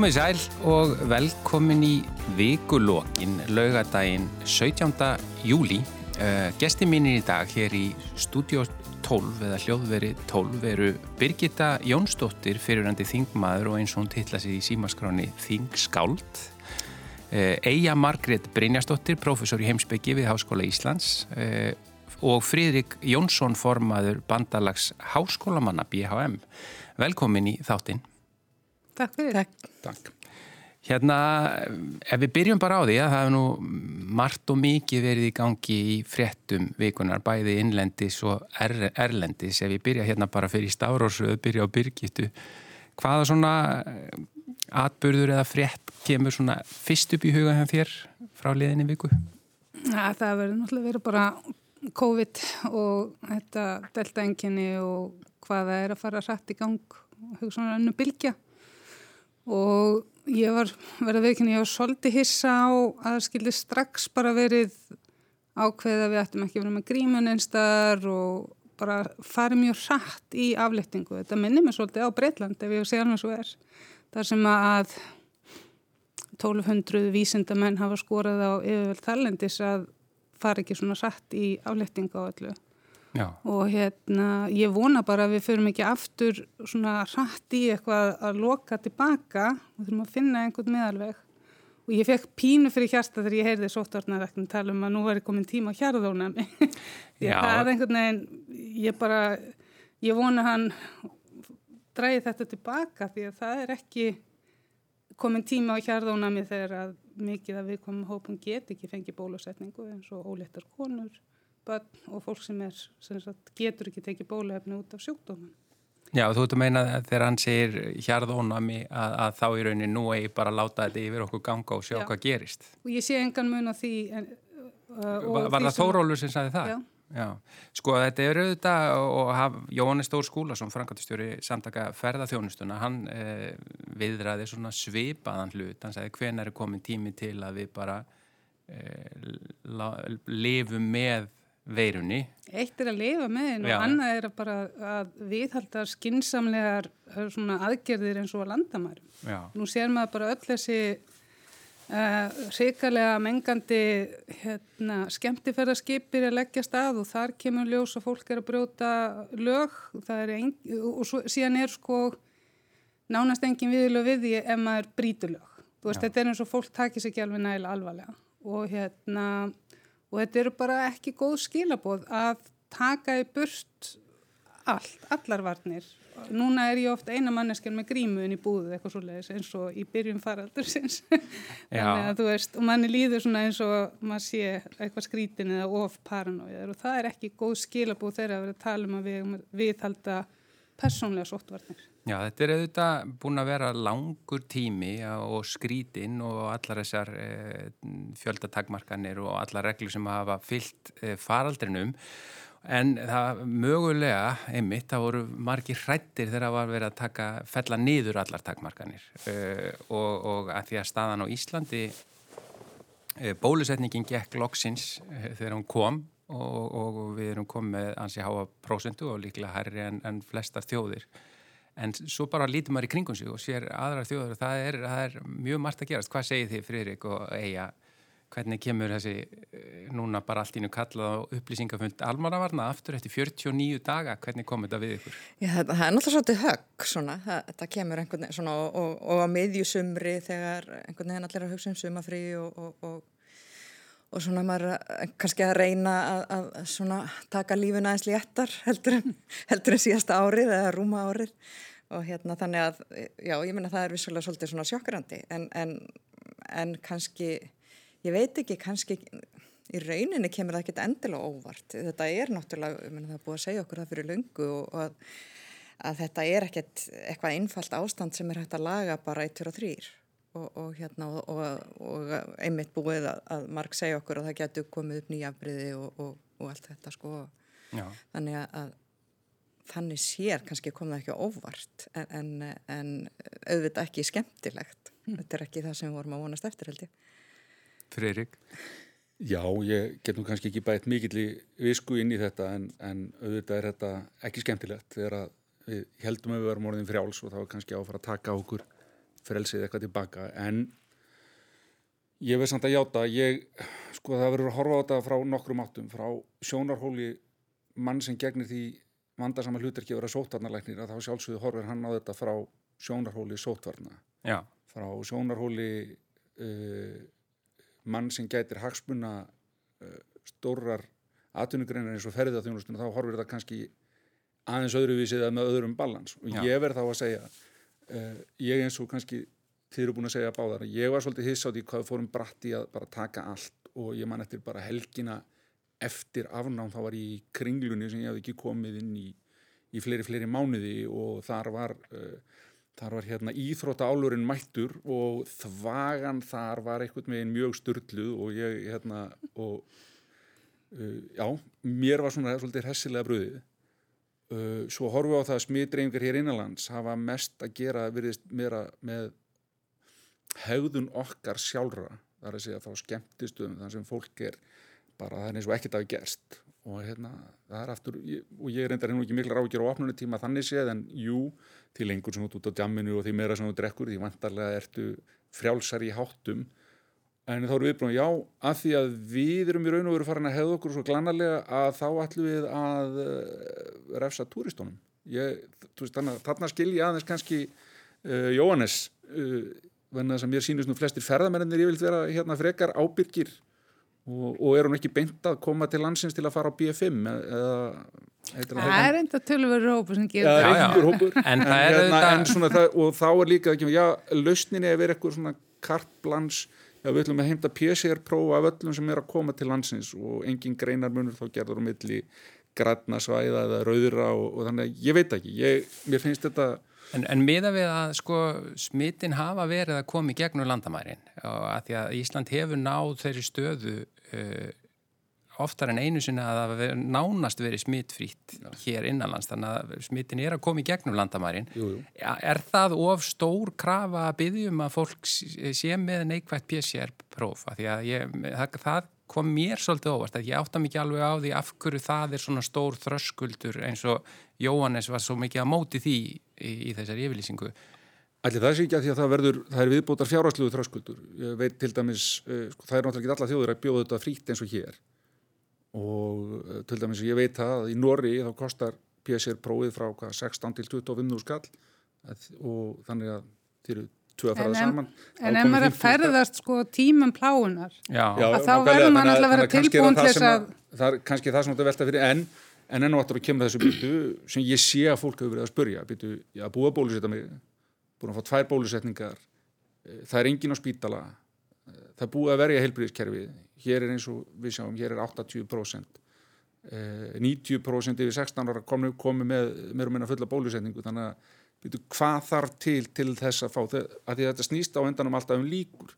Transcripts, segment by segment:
Komið sæl og velkomin í vikulókin laugadaginn 17. júli. Uh, Gesti mínir í dag hér í stúdíu 12 eða hljóðveri 12 veru Birgitta Jónsdóttir fyrirandi þingmaður og eins og hún tilla sig í símaskráni Þingskáld. Uh, Eija Margret Brynjastóttir, professor í heimsbyggi við Háskóla Íslands uh, og Fríðrik Jónsson formaður bandalags Háskólamanna BHM. Velkomin í þáttinn. Takk fyrir. Takk. Takk. Hérna, ef við byrjum bara á því að það hefur nú margt og mikið verið í gangi í fréttum vikunar, bæði innlendis og er, erlendis. Ef við byrja hérna bara fyrir Stávrósröðu, byrja á Byrgitu, hvaða svona atbyrður eða frétt kemur svona fyrst upp í huga hjá þér frá liðinni viku? Ja, það verður náttúrulega verið bara COVID og þetta deltaenginni og hvaða er að fara hrætt í gang, hugsanar önnu bylgja og ég var verið veikinn, ég var svolítið hissa á að það skildi strax bara verið ákveðið að við ættum ekki verið með grímun einstar og bara farið mjög hrætt í aflettingu. Þetta minnir mér svolítið á Breitland ef ég sé alveg svo er. Það sem að 1200 vísindamenn hafa skorað á yfirveld þarlendis að fara ekki svona hrætt í aflettingu á öllu. Já. og hérna ég vona bara að við förum ekki aftur svona hratt í eitthvað að loka tilbaka. Og þurfum að finna einhvern meðalveg. Og ég fekk pínu fyrir hjarta þegar ég heyrði sóttvarnaræknum tala um að nú væri komin tíma að að það er einhvern veginn ég bara, ég vona hann dræði þetta tilbaka því að það er ekki komin tíma á hjarðóna mig þegar að mikið að við komum hópum get ekki fengi bólusetningu eins og óleittar konur og fólk sem, er, sem sagt, getur ekki tekið bólefni út af sjúkdóman. Já, þú ert að meina þegar hann segir hjarðónami að, að þá í rauninni nú eigi bara að láta þetta yfir okkur ganga og sjá Já. hvað gerist. Og ég sé engan mun á því. En, uh, Var, var það Þórólur sem sagði það? Já. Já, sko þetta er auðvitað og haf, Jóhannes Stór Skúlason, frangatistjóri samtaka ferðarþjónustuna, hann eh, viðræði svona svipaðan hlut, hann sagði hven er komin tími til að við bara eh, lifum með veirunni. Eitt er að lifa með henn og annað er að bara að viðhalda skinsamlegar aðgerðir eins og að landamærum. Já. Nú sér maður bara öll þessi uh, hrikalega mengandi hérna, skemmtifærðarskipir að leggja stað og þar kemur ljós og fólk er að brjóta lög ein, og svo, síðan er sko nánast engin viðlög við því ef maður brítur lög. Þú veist, þetta er eins og fólk takir sér ekki alveg nægilega alvarlega og hérna og þetta eru bara ekki góð skilaboð að taka í burt allt, allar varnir. Núna er ég ofta eina manneskjan með grímuðin í búðu eitthvað svo leiðis eins og í byrjun faraldur sinns. Og manni líður svona eins og maður sé eitthvað skrítin eða of paranoiðar og það er ekki góð skilaboð þegar að vera að tala um að við, við halda persónlega sóttvarnir. Já, þetta er auðvitað búin að vera langur tími og skrítinn og allar þessar e, fjöldatagmarkanir og allar reglur sem hafa fyllt e, faraldrinum. En það mögulega, einmitt, það voru margi hrættir þegar það var verið að taka, fella niður allar takmarkanir. E, og, og að því að staðan á Íslandi bólusetningin gekk loksins þegar hún kom og, og við erum komið ansi háa prósendu og líklega hærri en, en flestar þjóðir en svo bara lítur maður í kringum sig og sér aðra þjóður og það er, það er mjög margt að gerast. Hvað segir þið Friðrik og Eija? Hvernig kemur þessi eh, núna bara allt ínu kallað á upplýsingafund almannavarna aftur eftir 49 daga? Hvernig kom þetta við ykkur? Já, það, það er náttúrulega svolítið högg svona. Það, það kemur einhvern veginn svona og, og, og á miðjusumri þegar einhvern veginn allir að hugsa um sumafrí og, og og svona maður kannski að reyna að, að taka lífuna eins léttar heldur en, heldur en síðasta árið eða rúma árið og hérna þannig að, já, ég menna það er vissulega svolítið svona sjokkrandi en, en, en kannski, ég veit ekki, kannski í rauninni kemur það ekkit endilega óvart. Þetta er náttúrulega, ég menna það er búið að segja okkur það fyrir lungu og að, að þetta er ekkit eitthvað einfalt ástand sem er hægt að laga bara eitt fyrir og þrýr og, og hérna og, og einmitt búið að, að marg segja okkur að það getur komið upp nýjafbriði og allt þetta sko. Já. Þannig að þannig sér kannski kom það ekki óvart en, en, en auðvitað ekki skemmtilegt. Mm. Þetta er ekki það sem við vorum að vonast eftir held ég. Freyrík? Já, ég get nú kannski ekki bætt mikill í visku inn í þetta en, en auðvitað er þetta ekki skemmtilegt þegar við heldum að við verum orðin frjáls og þá er kannski áfara að taka okkur frelsið eitthvað tilbaka en ég veist samt að játa ég, sko það verður að horfa á þetta frá nokkrum áttum, frá sjónarhóli mann sem gegnir því vandarsama hlutarki að vera sótvarnarleiknir að þá sjálfsögðu horfir hann á þetta frá sjónarhóli sótvarna Já. frá sjónarhóli uh, mann sem gætir hagsmunna uh, stórrar atvinnugreinar eins og ferðarþjónustuna þá horfir þetta kannski aðeins öðruvísið eða með öðrum balans og Já. ég verð þá að segja uh, ég eins og kannski þið eru búin að segja báðar ég var svolítið hiss á því hvað fórum bratti að bara taka allt og ég man eftir bara helgina eftir afnám þá var ég í kringlunni sem ég hafði ekki komið inn í í fleiri, fleiri mánuði og þar var uh, þar var hérna íþrótta álurinn mættur og þvagan þar var einhvern veginn mjög styrluð og ég hérna og uh, já, mér var svona svolítið hessilega bröðið svo horfum við á það að smitreifingar hér innanlands hafa mest að gera virðist meira með hegðun okkar sjálfra. Þar að segja frá skemmtistöðum þar sem fólk er bara það er eins og ekkert að gerst. Og hérna það er aftur og ég reyndar hérna ekki mikla ráðgjör á opnunutíma þannig séð en jú því lengur sem ert út á djamminu og því meira sem þú drekkur því vantarlega ertu frjálsar í háttum en þá erum við brúin já að því að við erum í raun og veru farin að hefða okkur svo glannarlega að þá ætlum við að uh, refsa túristónum að þarna skil ég aðeins kannski uh, Jóhannes uh, venna þess að mér sínust nú flestir ferðamennir ég vil vera hérna frekar ábyrgir og, og er hún ekki beint að koma til landsins til að fara á B5 eða heitir Það er enda tölverður hópu sem Já, það. er einhver hópur. En það er hérna, en svona það, og þá er líka ekki, já, lausninni er verið eitthvað svona kartblans já, við ætlum að heimta PCR-próf af öllum sem er að koma til landsins og engin greinarmunur þá gerður á milli grætna svæða eða rauðra og, og þannig að ég veit ekki, ég, mér finnst þetta En, en miða við að sko smittin hafa verið að koma í gegnum landamærin og að því að Ísland hefur náð þeirri stöðu uh, oftar en einu sinni að það nánast verið smittfrýtt hér innanlands þannig að smittin er að koma í gegnum landamærin. Jú, jú. Er það of stór krafa að byggjum að fólk sé með neikvægt PCR-próf? Af Því að ég, það, það kom mér svolítið óvart að ég átta mikið alveg á því af hverju það er svona stór þröskuldur eins og Jóhannes var svo mikið að móti því í, í þessari yfirlýsingu. Allir það sé ekki að því að það verður, það er viðbótar fjárhásluðu þröskuldur. Ég veit til dæmis, uh, sko, það er náttúrulega ekki alla þjóður að bjóða þetta frítt eins og hér. Og uh, til dæmis, ég veit það að í Norri þá kostar PCR-prófið frá hvað, 16 til 25 skall. Og þannig að þeir eru tvö að fara saman. En ef maður er 50 að ferðast sko tímum pláunar Já, Já, þá verður maður náttúrulega að vera er tilbúin til sem þess að- Það er kannski það sem þetta velta fyrir en en enn og aftur að kemur þessu byrtu sem ég sé að fólk hefur verið að spurja byrtu, ég að búið að bólusetta mig búin að fá tvær bólusetningar eh, það er engin á spítala eh, það er búið að verja heilbríðiskerfi hér er eins og við sjáum, hér er 80% eh, 90% yfir 16 ára komu, komu með mér og minna fulla bólusetningu. Þannig að byrju, hvað þarf til til þess að fá þe- að þetta snýst á endanum alltaf um líkur.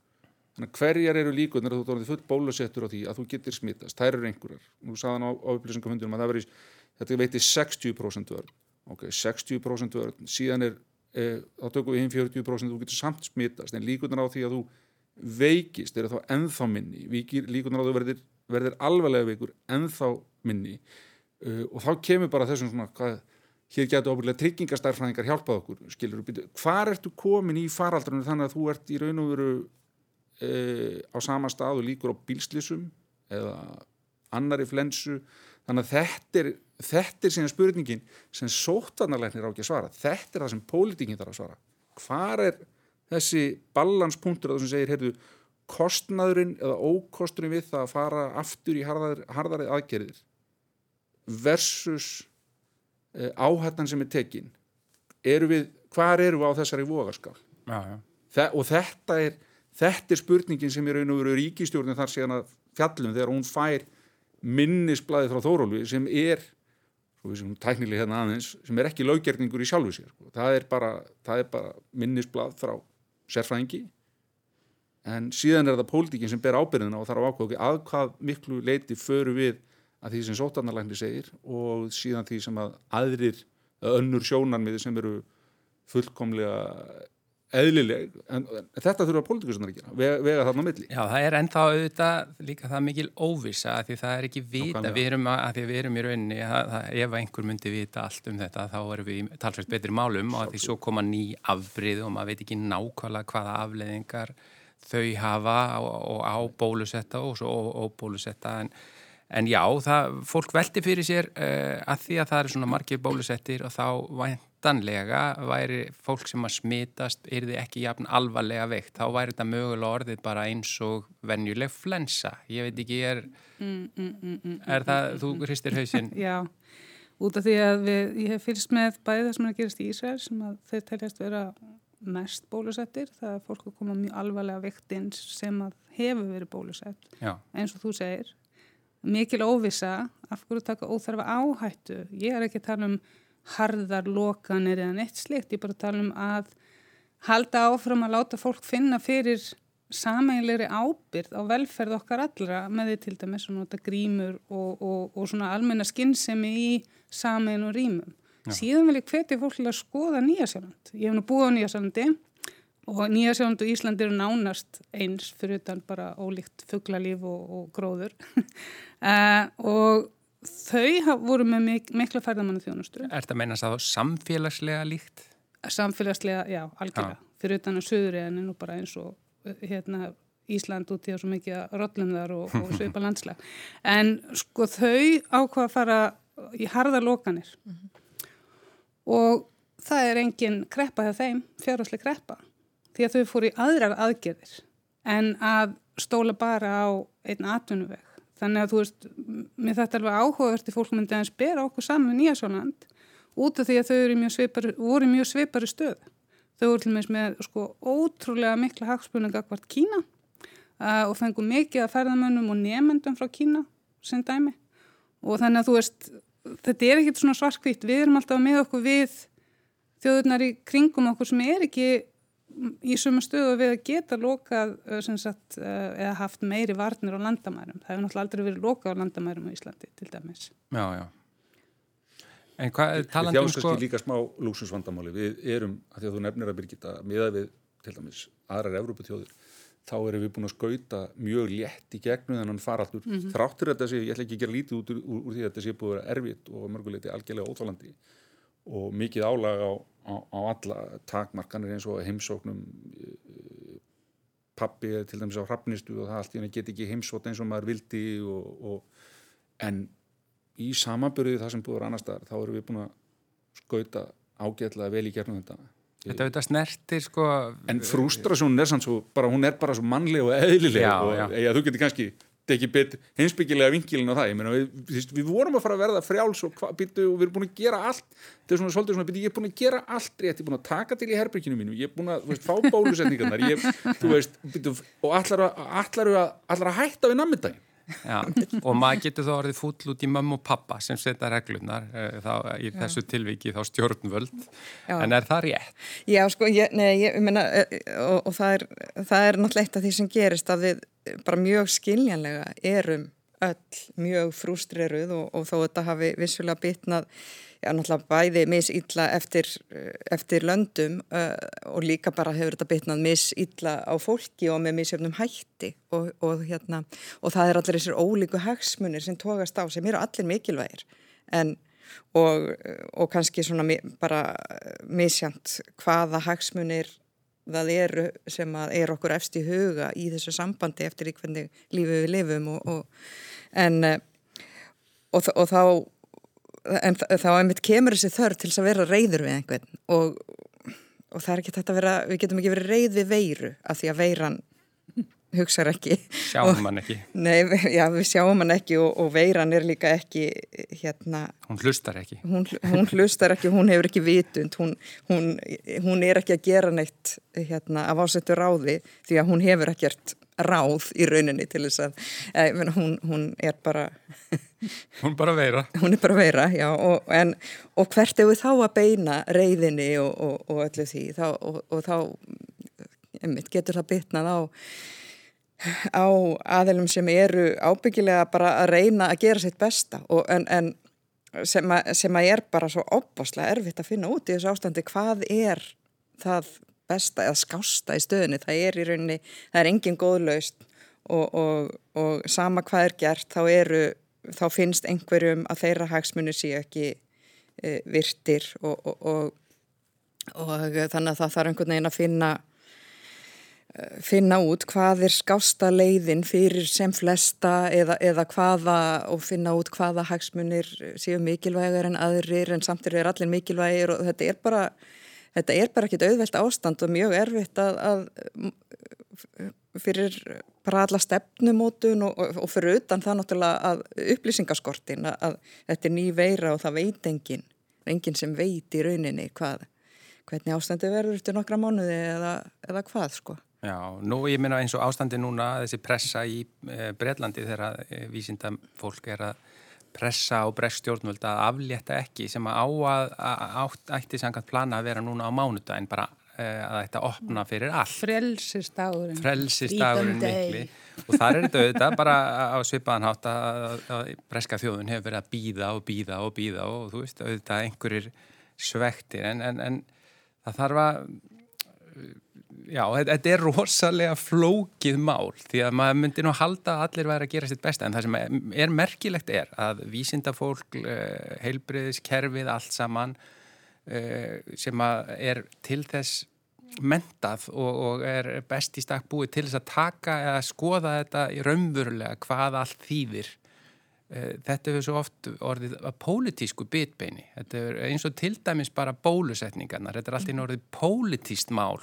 Þannig að hverjar eru líkurnar? Að þú tónið full bólusettur á því að þú getur smittast þær eru einhverjar, nú sagðan á, á upplýsingafundunum að það veri, þetta veiti 60% vörn. Ok, 60% vörn. Síðan er, e, þá tökum við hinn 40% þú getur samt smittast en líkurnar á því að þú veikist eru þá ennþá minni, Víkir, líkurnar á því verðir, verðir alveglega veikur ennþá minni. Uh, og þá kemur bara þessum svona hvað, hér getur ábyggilega tryggingastærfræðingar hjálpað okkur, skilur þú, hvar ertu komin í faraldrunum þannig að þú ert í raun og veru uh, á sama stað og líkur á bílslissum eða annari flensu? Þannig að þetta er, þetta er síðan spurningin sem sótvarnarleiknir á ekki að svara. Þetta er það sem pólitíkin þarf að svara. Hvar er þessi balanspunktur að það sem segir, heyrðu kostnaðurinn eða ókosturinn við það að fara aftur í harðari, harðari aðgerðir versus uh, áhættan sem er tekin eru við, hvar eru við á þessari. Þe og þetta er, þetta er spurningin sem er og veru ríkistjórnin þar síðan að fjallum þegar hún fær minnisblæði frá Þórólfi sem er tæknilega hérna aðeins sem er ekki löggerningur í sjálfu sér sko. það er bara, það er bara minnisblað frá sérfræðingi. En síðan er það pólitíkin sem ber ábyrðina og þarf að ákvæða að hvað miklu leiti föru við að því sem sótarnarlækni segir og síðan því sem að aðrir önnur sjónarmiði sem eru fullkomlega eðlileg en, en þetta þurfa pólitíkusnar að gera vega, vega þarna á milli. Já, það er ennþá auðvitað líka það mikil óvisa að því það er ekki vita, við erum, að, að því við erum í rauninni, það, það, ef einhver myndi vita allt um þetta, þá erum við í talsveit betri málum og að því svo koma ný afbrið og maður veit ekki nákvæmlega hvaða afleðingar þau hafa og, og á bólusetta og svo óbólusetta en, en já, það, fólk velti fyrir sér uh, að því að það eru svona margir bólusettir og þá væntanlega væri fólk sem að smitast er þið ekki jafn alvarlega veikt. Þá væri þetta mögulega orðið bara eins og venjuleg flensa. Ég veit ekki, er, Mm, mm, mm, mm, er það, þú hristir hausinn? Já, út af því að við, ég hef fylgst með bæði það sem er að gerast í Ísrael sem að þeir teljast vera mest bólusettir, það er fólk að koma mjög alvarlega viktinn sem að hefur verið bólusett, já, eins og þú segir mikil óvisa af hverju taka óþarfa áhættu ég er ekki að tala um harðar lokanir eða neitt slikt, ég er bara að tala um að halda áfram að láta fólk finna fyrir sameinlegri ábyrð á velferð okkar allra með því til dæmis að nota grímur og, og, og svona almenna skinnsemi í samein og rýmum. Já. Síðan vil ég hvetja fólk til að skoða Nýjasjálandi. Ég hef nú búið á Nýjasjálandi og Nýjasjálandi og Íslandi eru nánast eins fyrir utan bara ólíkt fugglalíf og, og gróður. uh, og þau voru með mik mikla færðamannu þjónustu. er þetta meina það samfélagslega líkt? Samfélagslega, já, algjörlega. Fyrir utan að söðuriðan er nú bara eins og hérna, Ísland út í að svo mikið að rollum þar og, og svipa landslag. En sko þau ákvað að fara í harða lokanir og það er engin kreppa hjá þeim, fjárháslega kreppa, því að þau fóru í aðrar aðgerðir en að stóla bara á einn atvinnuveg. Þannig að þú veist, mér þetta er alveg áhugaverti fólk myndi að spera okkur saman í Nýjasóland út af því að þau mjög svipari, voru í mjög svipari stöð. Þau voru til meins með sko ótrúlega mikla hagspunninga hvort Kína uh, og fengu mikið að ferðamönnum og nefendum frá Kína sem dæmi og þannig að þú veist, þetta er ekkit svona svarkvitt, við erum alltaf með okkur við þjóðurnar í kringum okkur sem er ekki í sömu stöðu við að geta lokað sem sagt, uh, eða haft meiri varnir á landamærum. Það hefur náttúrulega aldrei verið lokað á landamærum á Íslandi til dæmis. Já, já. En hvað, Við talandi um þjáumst sko... kannski líka smá lúksusvandamáli. Við erum, að því að þú nefnir að Birgitta, miða við til dæmis aðrar Evróputjóður, þá erum við búin að skauta mjög létt í gegnum þennan faraldur. Mm -hmm. Þráttur þetta sé, ég ætla ekki að gera lítið út úr, úr, úr því að þetta sé búið að vera erfitt og mörguleiti algjörlega óþálandi og mikið álag á, á, á alla takmarkanir eins og heimsóknum pappi er til dæmis á hrafnistu og það allt í henni get ekki heimsótt eins og maður vildi og, og, en í samanbyrði það sem búið annar staðar þá erum við búin að skauta ágætlega vel í gerðum þetta Þetta auðvitað snertir sko... en frústrasjónin er sann svo bara, hún er bara svo mannleg og eðlileg Já, og já. eða, þú getur kannski tekið bet heimsbyggilega vinkilin á það meina, við, við vorum að fara að verða frjáls og, hva, býtu, og við erum búin að gera allt. Þetta er svona svolítið svona, býtu, ég er búin að gera allt ég er búin að taka til í herbygginu mínu ég er búin að veist, fá bólusetningarnar ég, veist, býtu, og allar að, allar að, allar að hætta við nammindaginn Já, og maður getur þá orðið fúll út í mömmu og pappa sem setja reglunar uh, þá, í þessu tilviki þá stjórnvöld Já. en er það rétt? Já, sko, ég, nei, ég meina, eh, og, og það, er, það er náttúrulega eitt af því sem gerist að við bara mjög skiljanlega erum öll mjög frústreruð og, og þó þetta hafi vissulega bitnað, já, náttúrulega bæði misilla eftir, eftir löndum uh, og líka bara hefur þetta bitnað misilla á fólki og með misjöfnum hætti. Og, og hérna, og það er allir þessir ólíku hagsmunir sem tókast á sem eru allir mikilvægir. En og, og kannski svona bara misjant hvaða hagsmunir það eru sem er okkur efst í huga í þessu sambandi eftir í hvernig lífið við lifum og, og, en eh, og, og þá en þá einmitt kemur þessi þörf til að vera reyður við einhvern og það er ekki þetta að vera við getum ekki verið reyð við veiru af því að veiran hugsar ekki. Sjáum mann ekki, Nei, já, við sjáum hann ekki og, og veiran er líka ekki hérna, hún hlustar ekki. hún, hún hlustar ekki, hún hefur ekki vitund, hún, hún, hún er ekki að gera neitt hérna, af ásettu ráði því að hún hefur ekkert ráð í rauninni til þess að e, hún, hún er bara hún bara veira. Hún er bara veira, já og, en, og hvert er við þá að beina reyðinni og, og, og öllu því? Þá, og, og þá einmitt, getur það bitnað á á aðilum sem eru ábyggilega bara að reyna að gera sitt besta og, en, en sem, að, sem að er bara svo opbáslega erfitt að finna út í þessu ástandi. Hvað er það besta eða skásta í stöðunni, það er í rauninni, það er engin góðlaust og, og, og sama hvað er gert þá eru, þá finnst einhverjum að þeirra hagsmunni sé ekki e, virtir og þannig að það þarf einhvern veginn að finna finna út hvað er skásta leiðin fyrir sem flesta eða, eða hvaða og finna út hvaða hagsmunir séu mikilvægar en aðrir en samtidig er allir mikilvægir og þetta er bara þetta er bara ekkit auðvelt ástand og mjög erfitt að, að fyrir bara alla stefnumótun og, og, og fyrir utan það náttúrulega að upplýsingaskortin að, að þetta er ný veira og það veit engin engin sem veit í rauninni hvað hvernig ástandi verður eftir nokkra mánuði eða, eða hvað sko Já, nú ég minna eins og ástandi núna þessi pressa í e, Breitlandi þegar e, vísinda fólk er að pressa á breststjórnvöld að aflétta ekki sem að á að, að ætti sangat plana að vera núna á mánudagin bara e, að þetta opna fyrir allt. Frelsistagurinn. Frelsistagurinn mikli og þar er þetta auðvitað bara á svipaðanhátt að, að breska þjóðun hefur verið að býða og býða og býða og þú veist auðvitað einhverjir svektir en, en, en það þarf að já, þetta er rosalega flókið mál því að maður myndir nú halda að allir væri að gera sitt besta en það sem er merkilegt er að vísindafólk, eh, heilbriðiskerfið, allt saman eh, sem er til þess mentað og, og er best í stakk búið til þess að taka eða skoða þetta í raunverulega hvað allt þýðir. Eh, þetta hefur svo oft orðið að pólitísku bitbeini. Þetta er eins og til dæmis bara bólusetningarnar. Þetta er alltaf orðið pólitíst mál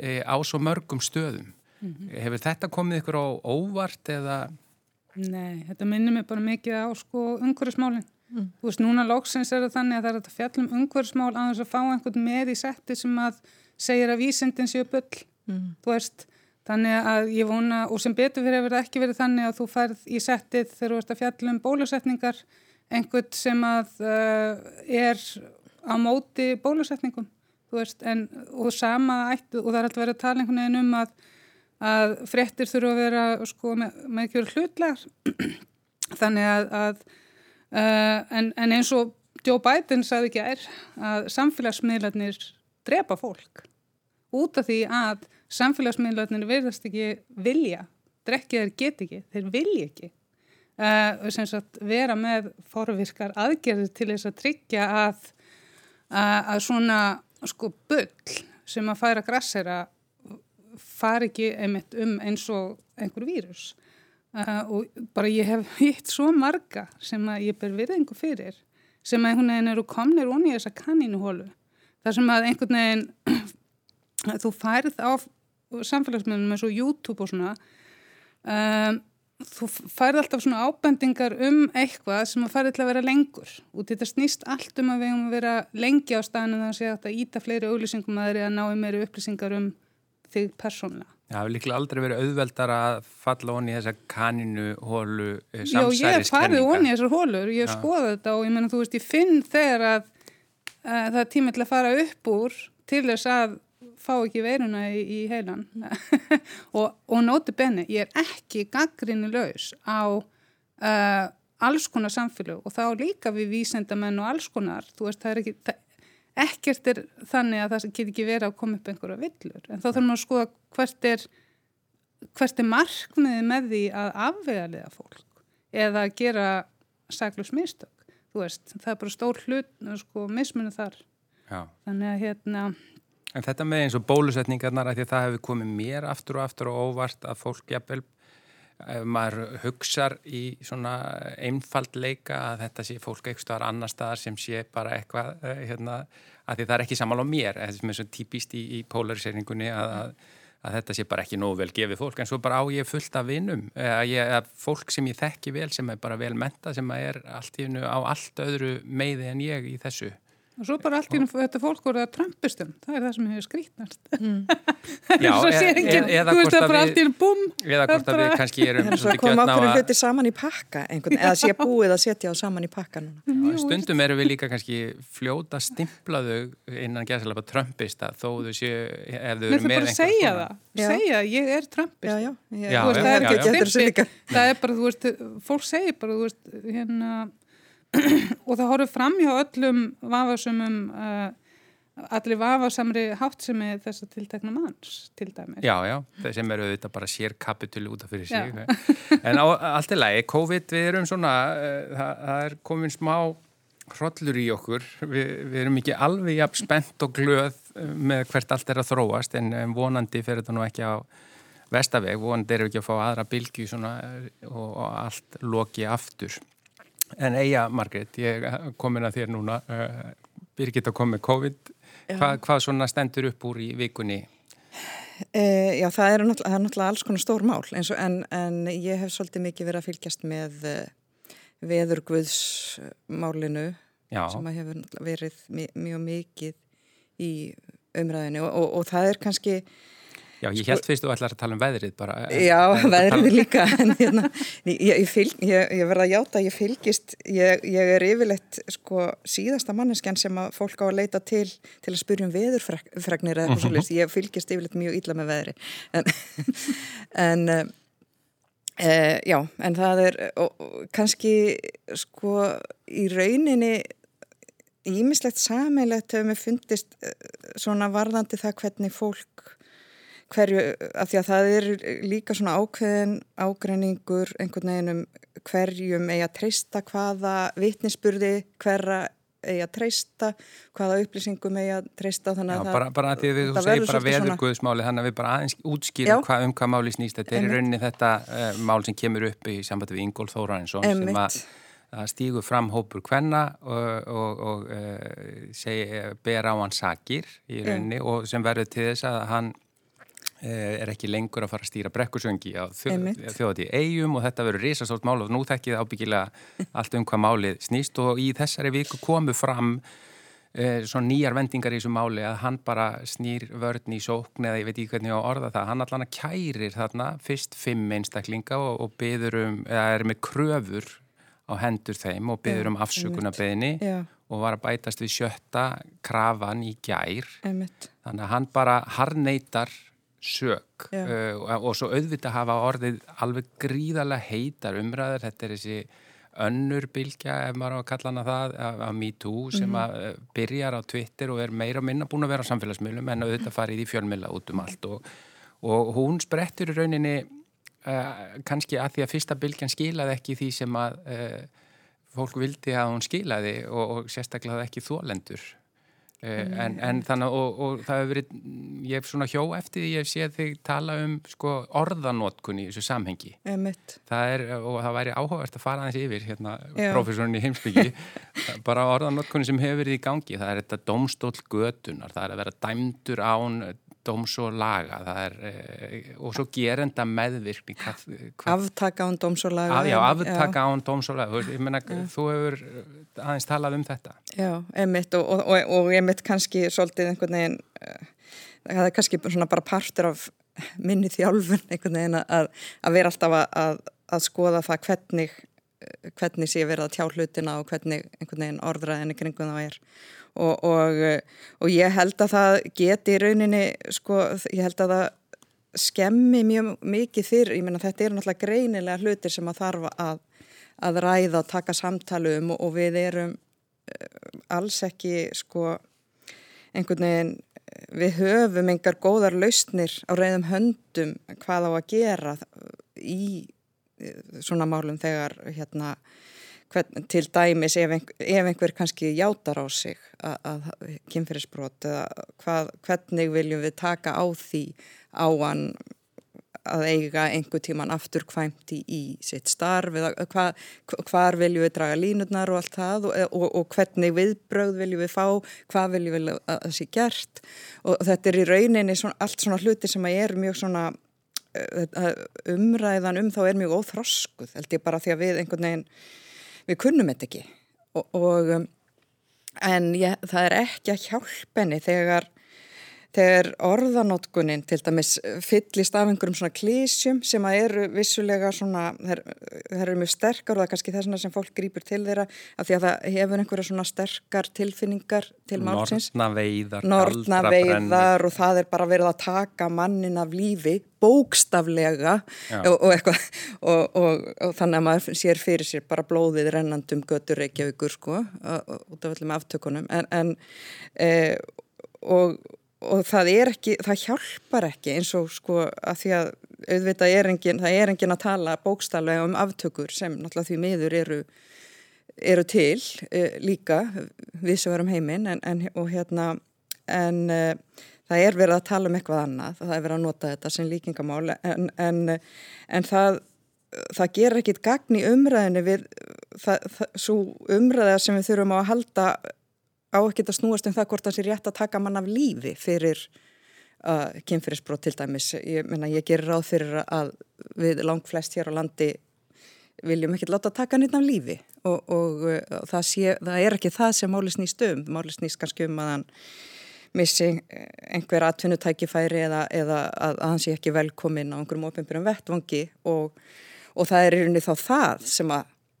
á svo mörgum stöðum. Mm -hmm. Hefur þetta komið ykkur á óvart eða? Nei, þetta minnir mig bara mikið á sko umhverfismálinn. Mm. Þú veist, núna lóksins er það þannig að það er að fjallum umhverfismál að þess að fá einhvern með í setti sem að segir að vísindin séu bull. Mm. Þú veist, þannig að ég vona, og sem betur fyrir hefur það ekki verið þannig að þú færð í settið þegar þú ert að fjallum bólusetningar einhvern sem að uh, er á móti bólusetningum veist, en, og sama ættu, og það er alltaf verið að tala einhvern veginn um að, að frettir þurfa að vera sko, með, með ekki verið hlutlegar þannig að, að uh, en, en eins og Joe Biden sagði ekki er að samfélagsmiðlarnir drepa fólk út af því að samfélagsmiðlarnir verðast ekki vilja, drekkið er get ekki, þeir vilja ekki uh, sagt, vera með forvirkar aðgerðir til þess að tryggja að, að, að svona sko bull sem að færa grassera far ekki einmitt um eins og einhver vírus. Uh, og bara ég hef hitt svo marga sem að ég ber virðingu fyrir sem að einhvern veginn eru komnir onni í þessa kannínuhólu þar sem að einhvern veginn þú færð á samfélagsmiðlum eins og YouTube og svona um, þú færði alltaf svona ábendingar um eitthvað sem að færði til að vera lengur og þetta snýst allt um að við höfum að vera lengi á staðinu þannig að að íta fleiri auglýsingum að þeirri að ná í meiri upplýsingar um þig persónlega. Það hefur líklega aldrei verið auðveldar að falla onni í þessa kaninu hólu samsæriskenninga. Já, ég farið onni í þessar hólur, ég skoði þetta og ég menna þú veist, ég finn þegar að, að það er tíma til að fara upp úr til þess að fá ekki veiruna í, í heilan. Og, og nóti benni, ég er ekki gaggrinni laus á uh, alls konar samfélag og þá líka við vísendamenn og alls konar, þú veist, það er ekki það, ekkert er þannig að það get ekki verið að koma upp einhverja villur. En þá þarf maður að skoða hvert er hvert er markmiði með því að afvegaliða fólk eða að gera saglus mistök, þú veist, það er bara stór hlut, sko, mismunni þar. Já. þannig að hérna En þetta með eins og bólusetningarnar að því að það hefur komið mér aftur og aftur og óvart að fólk jafnvel, ef maður hugsar í svona einfaldleika að þetta sé fólk eitthvað annar staðar sem sé bara eitthvað eh, hérna, að því það er ekki samal á mér, þetta er svona típist í, í polariseringunni að, að, að þetta sé bara ekki nógu vel gefið fólk. En svo bara á ég fullt af vinnum, að, að fólk sem ég þekki vel sem er bara vel menta sem er allt í hennu á allt öðru meiði en ég í þessu og svo bara allt í þetta fólk voruð að trampustum það er það sem hefur skrítnast mm. Já, e e eða hvort að við eða hvort að við kannski erum það koma okkur hluti saman í pakka einhvern, eða sé búið að setja á saman í pakka Já, stundum erum við líka kannski fljóta stimplaðu innan gerðslega trampista þó þau séu ef þau eru með einhvern segja það, segja ég er já, það er bara, þú veist fólk segir bara, þú veist hérna og það horfður fram hjá öllum vafasumum uh, allir vafasamri hátt sem er þess að tiltekna manns til dæmis. Já, já, sem eru auðvitað bara sér kapituli út af fyrir sig. en á, allt í lagi, COVID, við erum svona, uh, það, það er komin smá hrollur í okkur. Vi, við erum ekki alveg jafn spennt og glöð með hvert allt er að þróast en vonandi fer þetta nú ekki á vestaveg, vonandi erum við ekki að fá aðra bilgi svona og, og allt loki aftur. En eiga, Margret, ég komin að þér núna, uh, Birgit að með COVID. Hva, hvað svona stendur upp úr í vikunni? E, já, það er, það er náttúrulega alls konar stór mál og, en, en ég hef svolítið mikið verið að fylgjast með uh, veðurguðsmálinu sem hefur verið mjög mikið í umræðinu og, og, og það er kannski Já, ég held fyrst þú ætlar að tala um veðrið bara. Já, veðrið um... líka, en hérna, ég, ég, fylg, ég, ég verða að játa ég fylgist, ég er yfirleitt sko síðasta manneskjan sem að fólk á að leita til til að spyrja um veðurfregnir eða eitthvað svolítið, ég fylgist yfirleitt mjög illa með veðri, en, en e, já, en það er og, kannski sko í rauninni ímislegt sammeilegt hefur mér fundist svona varðandi það hvernig fólk hverju, af því að það er líka svona ákveðin ágreiningur einhvern veginn um hverjum eigi að treysta hvaða vittnisspurði hverra eigi að treysta hvaða upplýsingum eigi að treysta þannig að Já, það bara, bara að því að við segjum bara veðurguðsmáli þannig að við bara aðeins útskýrum hvað, um hvað máli snýst. Þetta er í rauninni þetta uh, mál sem kemur upp í sambandi við Ingól Þórarinsson sem að, stígu fram hópur hvenna og, og, og uh, segi, ber á hann sakir í rauninni mm. og sem verður til þess að hann er ekki lengur að fara að stýra brekkusöngi á þjóðati eigum og þetta verður risastórt mál og nú þekkið ábyggilega allt um hvað málið snýst og í þessari viku komu fram eh, svona nýjar vendingar í þessu máli að hann bara snýr vörðn í sókn eða ég veit ekki hvernig ég á orða það. Hann allan að kærir þarna fyrst fimm einstaklinga og, og byður um eða er með kröfur á hendur þeim og byður um afsökunarbeðni og var að bætast við sjötta krafan í gær. Einmitt. þannig að hann bara harneitar sög uh, og svo auðvitað hafa orðið alveg gríðarlega heitar umræðar, þetta er þessi önnur bylgja, ef maður á að kalla hana það af MeToo sem mm -hmm. að uh, byrjar á Twitter og er meira og minna búin að vera á samfélagsmiðlum en auðvitað farið í fjölmila út um allt. Og, og hún sprettur í rauninni uh, kannski að því að fyrsta bylgjan skilaði ekki því sem að uh, fólk vildi að hún skilaði og, og sérstaklega ekki þólendur Mm. En, en þannig og, og það hefur verið, ég hef svona hjó eftir því ég hef séð þig tala um sko orðanótkunni í þessu samhengi. Emitt. Það er, og það væri áhugavert að fara aðeins yfir hérna profesorinn í heimsbyggi, bara orðanótkunni sem hefur verið í gangi, það er þetta domstól götunar, það er að vera dæmdur án dóms og laga. Er, e, og svo gerenda meðvirkni Aftaka án dóms og laga að, Já, aftaka án dóms og laga. Þú, menna, þú hefur aðeins talað um þetta. Já, emitt og, og, og, og emitt kannski svolítið einhvern veginn uh, það er kannski bara partur af minni þjálfun einhvern veginn að, að vera alltaf að, að skoða það hvernig hvernig sé verið að tjá hlutina og hvernig einhvern veginn orðraðinni kringum það er. Og, og, og ég held að það geti í rauninni, sko, ég held að það skemmi mjög mikið fyrr, ég menna þetta eru náttúrulega greinilega hlutir sem að þarfa að, að ræða taka samtali um og, við erum eh, alls ekki, sko, einhvern veginn, við höfum engar góðar lausnir á reyðum höndum hvað á að gera í svona málum þegar hérna hvern, til dæmis ef einhver, ef einhver kannski játar á sig að, að kynferðisbrot eða hvað, hvernig viljum við taka á því á hann að eiga einhver tíman aftur kvæmt í, sitt starf eða hva, hvar viljum við draga línutnar og allt það og, og, og hvernig viðbröð viljum við fá, hvað viljum við að það sé gert. Og þetta er í rauninni svona, allt svona hluti sem að er mjög svona umræðan um þá er mjög óþroskuð held ég bara því að við einhvern veginn við kunnum þetta ekki. Og, og um, en ég, það er ekki að hjálpenni þegar þegar orðanótkunin til dæmis fyllist af einhverjum svona klísjum sem að eru vissulega svona, það eru mjög sterkar og það er kannski þess sem fólk grýpur til þeirra af því að það hefur einhverja svona sterkar tilfinningar til málsins. Nortnaveiðar, Nortnaveiðar og það er bara verið að taka mannin af lífi bókstaflega og, og, eitthvað, og, og þannig að maður sér fyrir sér bara blóðið rennandum götur Reykjavíkur sko út af öllum aftökunum. En, en e, og, og það er ekki, það hjálpar ekki eins og sko að því að auðvitað er engin, það er engin að tala bókstallega um aftökur sem náttúrulega því miður eru, eru til uh, líka við sem verum heiminn en, en, og hérna en uh, það er verið að tala um eitthvað annað, það er verið að nota þetta sem líkingamál en, en það, það ger ekkit gagn í umræðinu við það, það, svo umræða sem við þurfum á að halda á ekkert að snúast um það hvort það sé rétt að taka mann af lífi fyrir uh, kynferðisbrót til dæmis. Ég, menna, ég gerir ráð fyrir að við langt flest hér á landi viljum ekkert láta taka nýtt af lífi og, og, og það, sé, það er ekki það sem máli snýst um. Máli snýst kannski um að hann missi einhver atvinnutækifæri eða, eða að, að hann sé ekki velkomin á einhverjum ofinbjörnum vettvangi og, og það er í rauninni þá það sem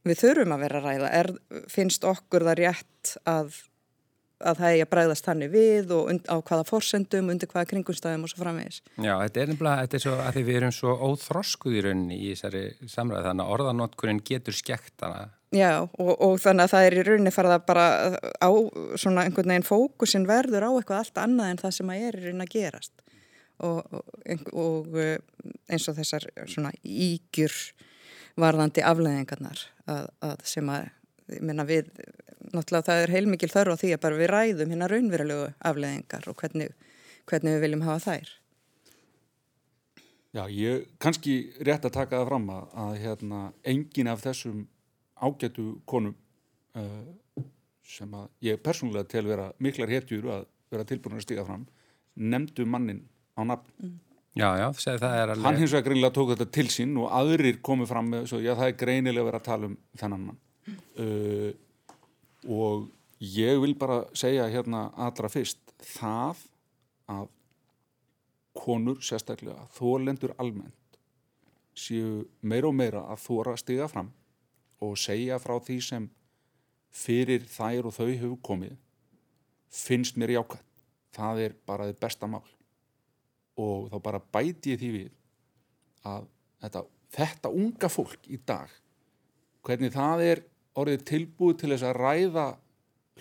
við þurfum að vera að ræða. Er, finnst okkur það rétt að að það er að bræðast þannig við og und, á hvaða forsendum, undir hvaða kringumstæðum og svo framvegis. Já, þetta er nefnilega, þetta er svo að því við erum svo óþroskuð í rauninni í þessari samræði, þannig að orðanótkurinn getur skekt hana. Já, og, og þannig að það er í rauninni farið að bara á svona einhvern veginn fókusin verður á eitthvað allt annað en það sem að er í rauninni að gerast. Og, og, og eins og þessar svona ígjur varðandi afleðingarnar að, að sem að, ég menna við náttúrulega það er heilmikil þörf á því að bara við ræðum hérna raunverulegu afleðingar og hvernig, hvernig við viljum hafa þær. Já, ég kannski rétt að taka það fram að, að hérna, engin af þessum ágætu konum uh, sem að ég persónulega tel vera miklar hetjur að vera tilbúin að stiga fram nefndu mannin á nafn. Mm. Já, já, það er alveg... Hann hins vegar greinilega tók þetta til sín og aðrir komið fram með, svo, já það er greinilega verið að tala um þennan mann. Uh, og ég vil bara segja hérna allra fyrst það að konur sérstaklega þólendur almennt séu meira og meira að þóra stiga fram og segja frá því sem fyrir þær og þau hefur komið finnst mér jákvæmt það er bara þið besta mál. Og þá bara bæti ég því við að þetta, þetta unga fólk í dag hvernig það er orðið tilbúið til þess að ræða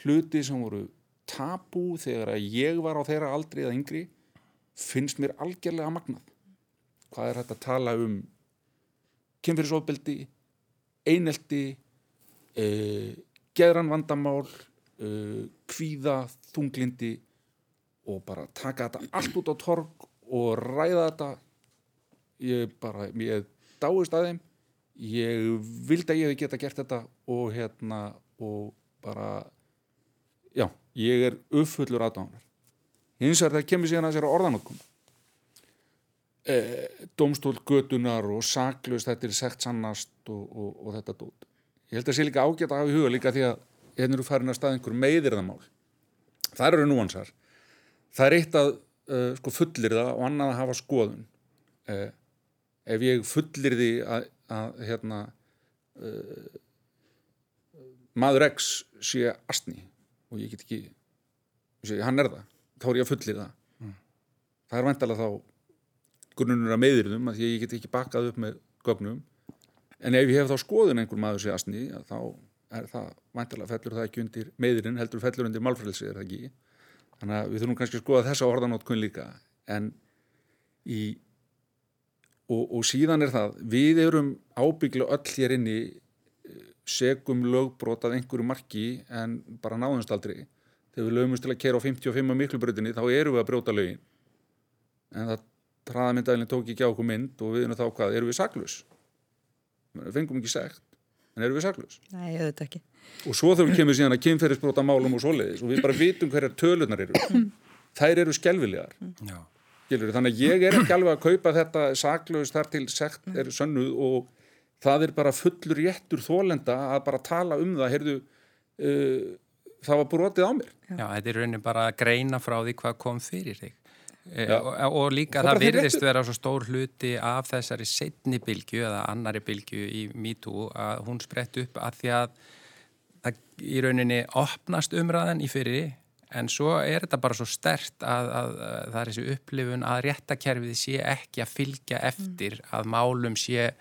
hluti sem voru tabú þegar að ég var á þeirra aldrei eða yngri finnst mér algjörlega magnað. Hvað er þetta að tala um kynfyrirsofbeldi, einelti, eh, geðran vandamál, eh, kvíða, þunglindi og bara taka þetta allt út á torg og ræða þetta. Ég bara, ég dáist að þeim ég vildi að ég hef geta gert þetta og hérna og bara já, ég er uppfullur aðdáðanar hins vegar það kemur síðan að sér orðanótkum e, domstól götunar og saklaust þetta er segt sannast og, og, og þetta dót. Ég held að það sé líka ágætt að hafa í huga líka því að hérna eru farin að stað einhver meðirðamál það eru núansar. Það er eitt að uh, sko fullir það og annað að hafa skoðun. Uh, ef ég fullir því að að hérna uh, maður X sé astni og ég get ekki sé, hann er það, þá er ég að fullir það. Mm. það er vantalega þá grunnur að meðirðum að ég get ekki bakað upp með gögnum. En ef ég hef þá skoðun einhver maður sé astni þá er það vantalega fellur það ekki undir meðirinn, heldur fellur undir málfrælsi er það ekki? Þannig að við þurfum kannski að skoða þessa orðanótkun líka. En í og, og síðan er það, við erum ábyggla öll hér inni eh, segum lögbrot að einhverju marki en bara náðumst aldrei. Þegar við lögumst til að kera á 55 miklubröðinni þá eru við að brjóta lögin. En það traðamyndaðilin tók ekki á okkur mynd og við erum þá hvað, eru við saklus við fengum ekki segt en eru við saklus Nei, veit ekki. Og svo við kemur síðan að kynferðisbrota málum og svoleiðis og við bara vitum hverjar tölunar eru. Þær eru skelvilegar Já Skilur, þannig að ég er ekki alveg að kaupa þetta saklaus þar til sekt er sönnuð og það er bara fullur réttur þólenda að bara tala um það. Heyrðu, uh, það var brotið á mér. Já, þetta er raunin bara að greina frá því hvað kom fyrir þig. E, og, og líka það, það virðist vera svo stór hluti af þessari setni bylgu eða annari bylgu í MeToo að hún sprett upp að því að það í rauninni opnast umræðan í fyrir En svo er þetta bara svo stert að, að, að það er þessi upplifun að réttakerfið sé ekki að fylgja eftir mm. að málum sé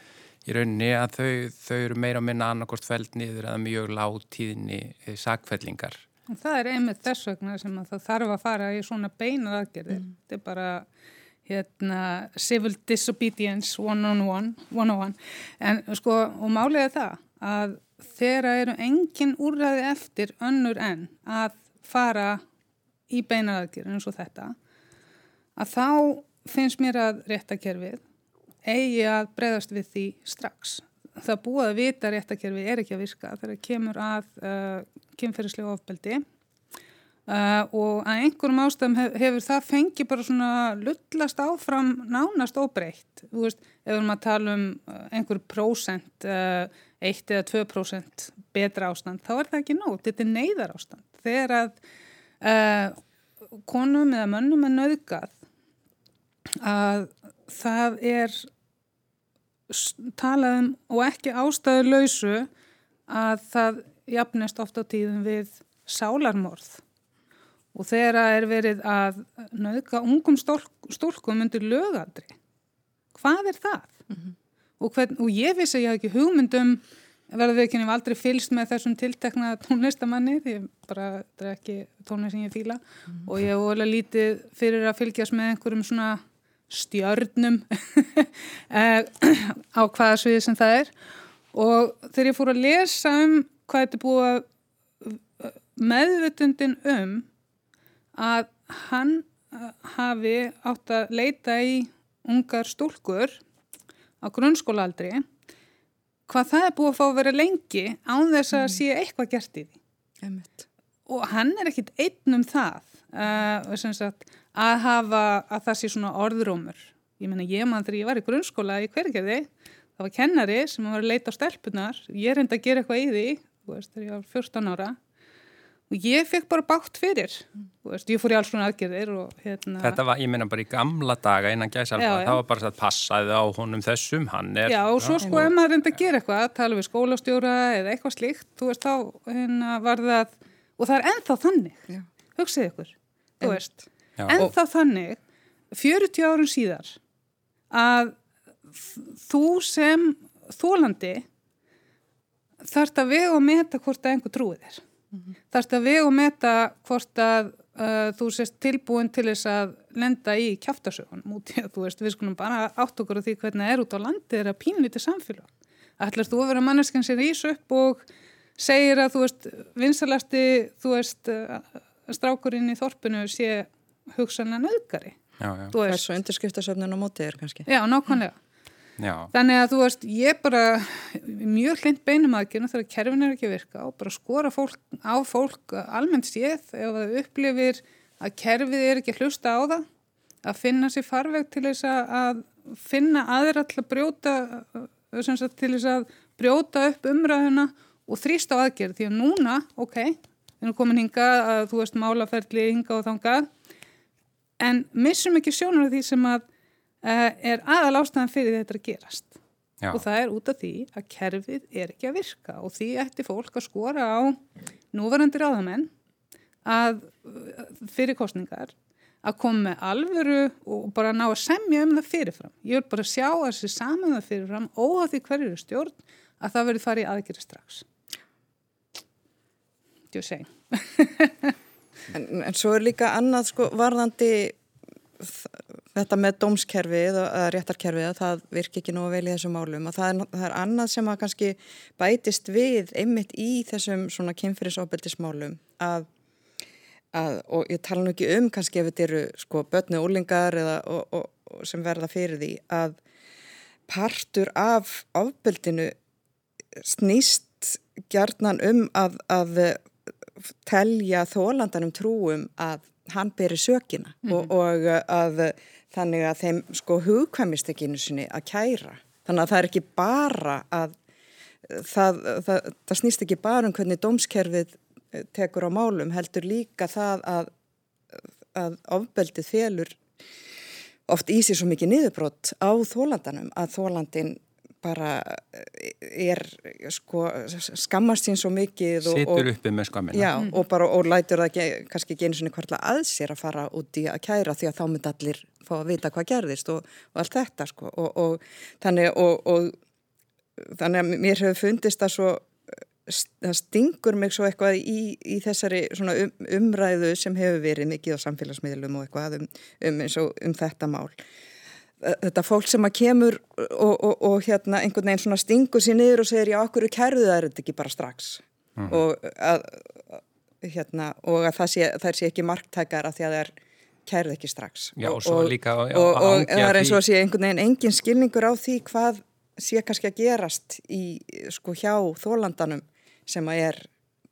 í rauninni að þau, þau eru meira að minna annarkort fælt niður eða mjög lág tíðinni eh, sakfellingar. Og það er einmitt þess vegna sem að það þarf að fara í svona beinar aðgerðir. Mm. Þetta er bara hérna, civil disobedience one on one, one on one. En sko, og málið er það að þeirra eru engin úrræði eftir önnur en að fara í beinar aðgerðir eins og þetta, að þá finnst mér að réttakerfið eigi að breyðast við því strax. Það búið að vita réttakerfið er ekki að virka þegar kemur að uh, kynferðislega ofbeldi uh, og að einhverjum ástæðum hef, hefur það fengið bara svona lullast áfram nánast óbreytt. Þú veist, ef við erum að tala um uh, einhver prósent, uh, 1 eða 2% betra ástand, þá er það ekki nót, þetta er neyðar ástand. Þegar að uh, konum eða mönnum er nauðgat að það er talað um og ekki ástæðu lausu að það jafnist ofta tíðum við sálarmorð og þegar er verið að nauðka ungum stólkum undir lögaldri hvað er það? Mm -hmm. og, hvern, og ég vissi ég haf ekki hugmyndum verður ekki nefn aldrei fylst með þessum tiltekna tónlistamanni því bara þetta er ekki tónlist sem ég fýla mm og ég hef alveg lítið fyrir að fylgjast með einhverjum svona stjörnum eh, á hvaða sviði sem það er. Og þegar ég fór að lesa um hvað þetta búið að meðvutundin um að hann eh, hafi átt að leita í ungar stúlkur á grunnskólaaldri hvað það er búið að fá að vera lengi án þess að mm. sé eitthvað gert í því Emmeit. og hann er ekkit einn um það uh, sagt að hafa að það sé svona orðrómur. Ég menna ég mann þegar ég var í grunnskóla í hverjarði, það var kennari sem var að leita á stelpunar, ég reyndi að gera eitthvað í því, veist, þegar ég var 14 ára og ég fekk bara bátt fyrir, þú veist, ég fór í alls svona aðgerðir og hérna... Þetta var, ég menna bara í gamla daga innan gæsalfa, það var bara að passaði á honum þessum, hann er... Já, og svo sko ef maður reyndi að gera eitthvað, tala við skólastjóra eða eitthvað slíkt, þú veist, þá hérna var það, og það er ennþá þannig, hugsið ykkur, þú veist Já. en þá þannig 40 árun síðar að þú sem þólandi þarfst að vega og meta hvort að einhver trúið er mm -hmm. þarfst að vega og meta hvort að uh, þú sést tilbúin til þess að lenda í kjáftasögun mútið að þú veist við skulum bara átt okkur á því hvernig það er út á landi er að pínlítið samfélag? Ætlar þú að vera manneskinn sem rýs upp og segir að þú veist vinsalasti þú veist uh, strákurinn í þorpinu sé hugsanlega nöðgari Þessu undirskriftasöfnun á mótið er kannski? Já, nákvæmlega Já. Þannig að þú veist, ég bara mjög hlind beinum aðgjörna þegar kerfin er ekki að virka og bara skora fólk, á fólk almennt séð ef það upplifir að kerfið er ekki að hlusta á það að finna sér farveg til þess að finna aðra að brjóta sagt, til þess að brjóta upp umræðuna og þrýsta á aðgjörð því að núna, ok, við erum komin hinga að þú veist málaferðli hinga og þangað en missum ekki sjónur af því sem að er aðal ástæðan fyrir þetta að gerast Já. og það er út af því að kerfið er ekki að virka og því ætti fólk að skora á núverandi ráðamenn að fyrir kostningar að koma með alvöru og bara ná að semja um það fyrirfram. Ég vil bara sjá að þessi saman um það fyrirfram óhað því hverju er stjórn að það verið farið aðgerið strax. Þú segi. En, en svo er líka annað sko varðandi þetta með dómskerfið og réttarkerfið að það virki ekki nú að velja þessum málum og það er, það er annað sem að kannski bætist við einmitt í þessum svona kynfyrirsofbeldismálum að, að og ég tala nú ekki um kannski ef þetta eru sko börnu úlingar eða og, og, og sem verða fyrir því að partur af ofbeldinu snýst gjarnan um að, að telja þólandanum trúum að hann beri sökina mm -hmm. og, og að þannig að þeim sko hugkvæmist ekki einu sinni að kæra. Þannig að það er ekki bara að það, það, það snýst ekki bara um hvernig dómskerfið eh, tekur á málum, heldur líka það að, að ofbeldið félur oft í sig svo mikið niðurbrott á þólandanum að þólandin bara eh, er sko skammast sín svo mikið og, Sittur uppi með skammina Já mm. og bara og lætur það ekki, kannski ekki eins og hverja að sér að fara út í að kæra því að þá myndi allir fá að vita hvað gerðist og, og allt þetta sko og, og þannig og þannig að mér hefur fundist að svo það stingur mig svo eitthvað í, í þessari svona um, umræðu sem hefur verið mikið á samfélagsmiðlum og eitthvað um, um, og, um þetta mál. Þetta fólk sem að kemur og, og, og hérna einhvern veginn svona stingur sér niður og segir já, okkur er kærðu það er þetta ekki bara strax uh -huh. og, að, hérna, og að það sé, það sé ekki marktækar að því að það er kærðu ekki strax. Já, og svo líka já, og það er eins og að sé einhvern veginn engin skilningur á því hvað sé kannski að gerast í sko hjá þólandanum sem að er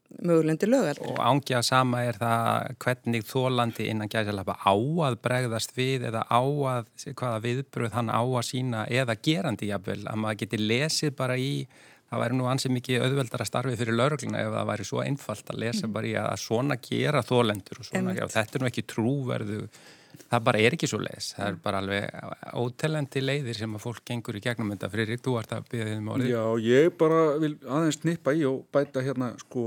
mögulendi lögald. Og ángja sama er það hvernig þólandi innan gæðsalapa á að bregðast við eða á að, hvaða viðbröð hann á að sína eða gerandi jafnvel, að maður geti lesið bara í, það væri nú ansið mikið auðveldara starfið fyrir laurugluna ef það væri svo einfalt að lesa mm. bara í að svona gera þólendur og svona, já, þetta er nú ekki trúverðu það bara er ekki svo leiðis, það er bara alveg ótelendi leiðir sem að fólk gengur í gegnum þetta. Fyrir, þú ert að byrja þið með orðið. Já, ég bara vil aðeins nippa í og bæta hérna sko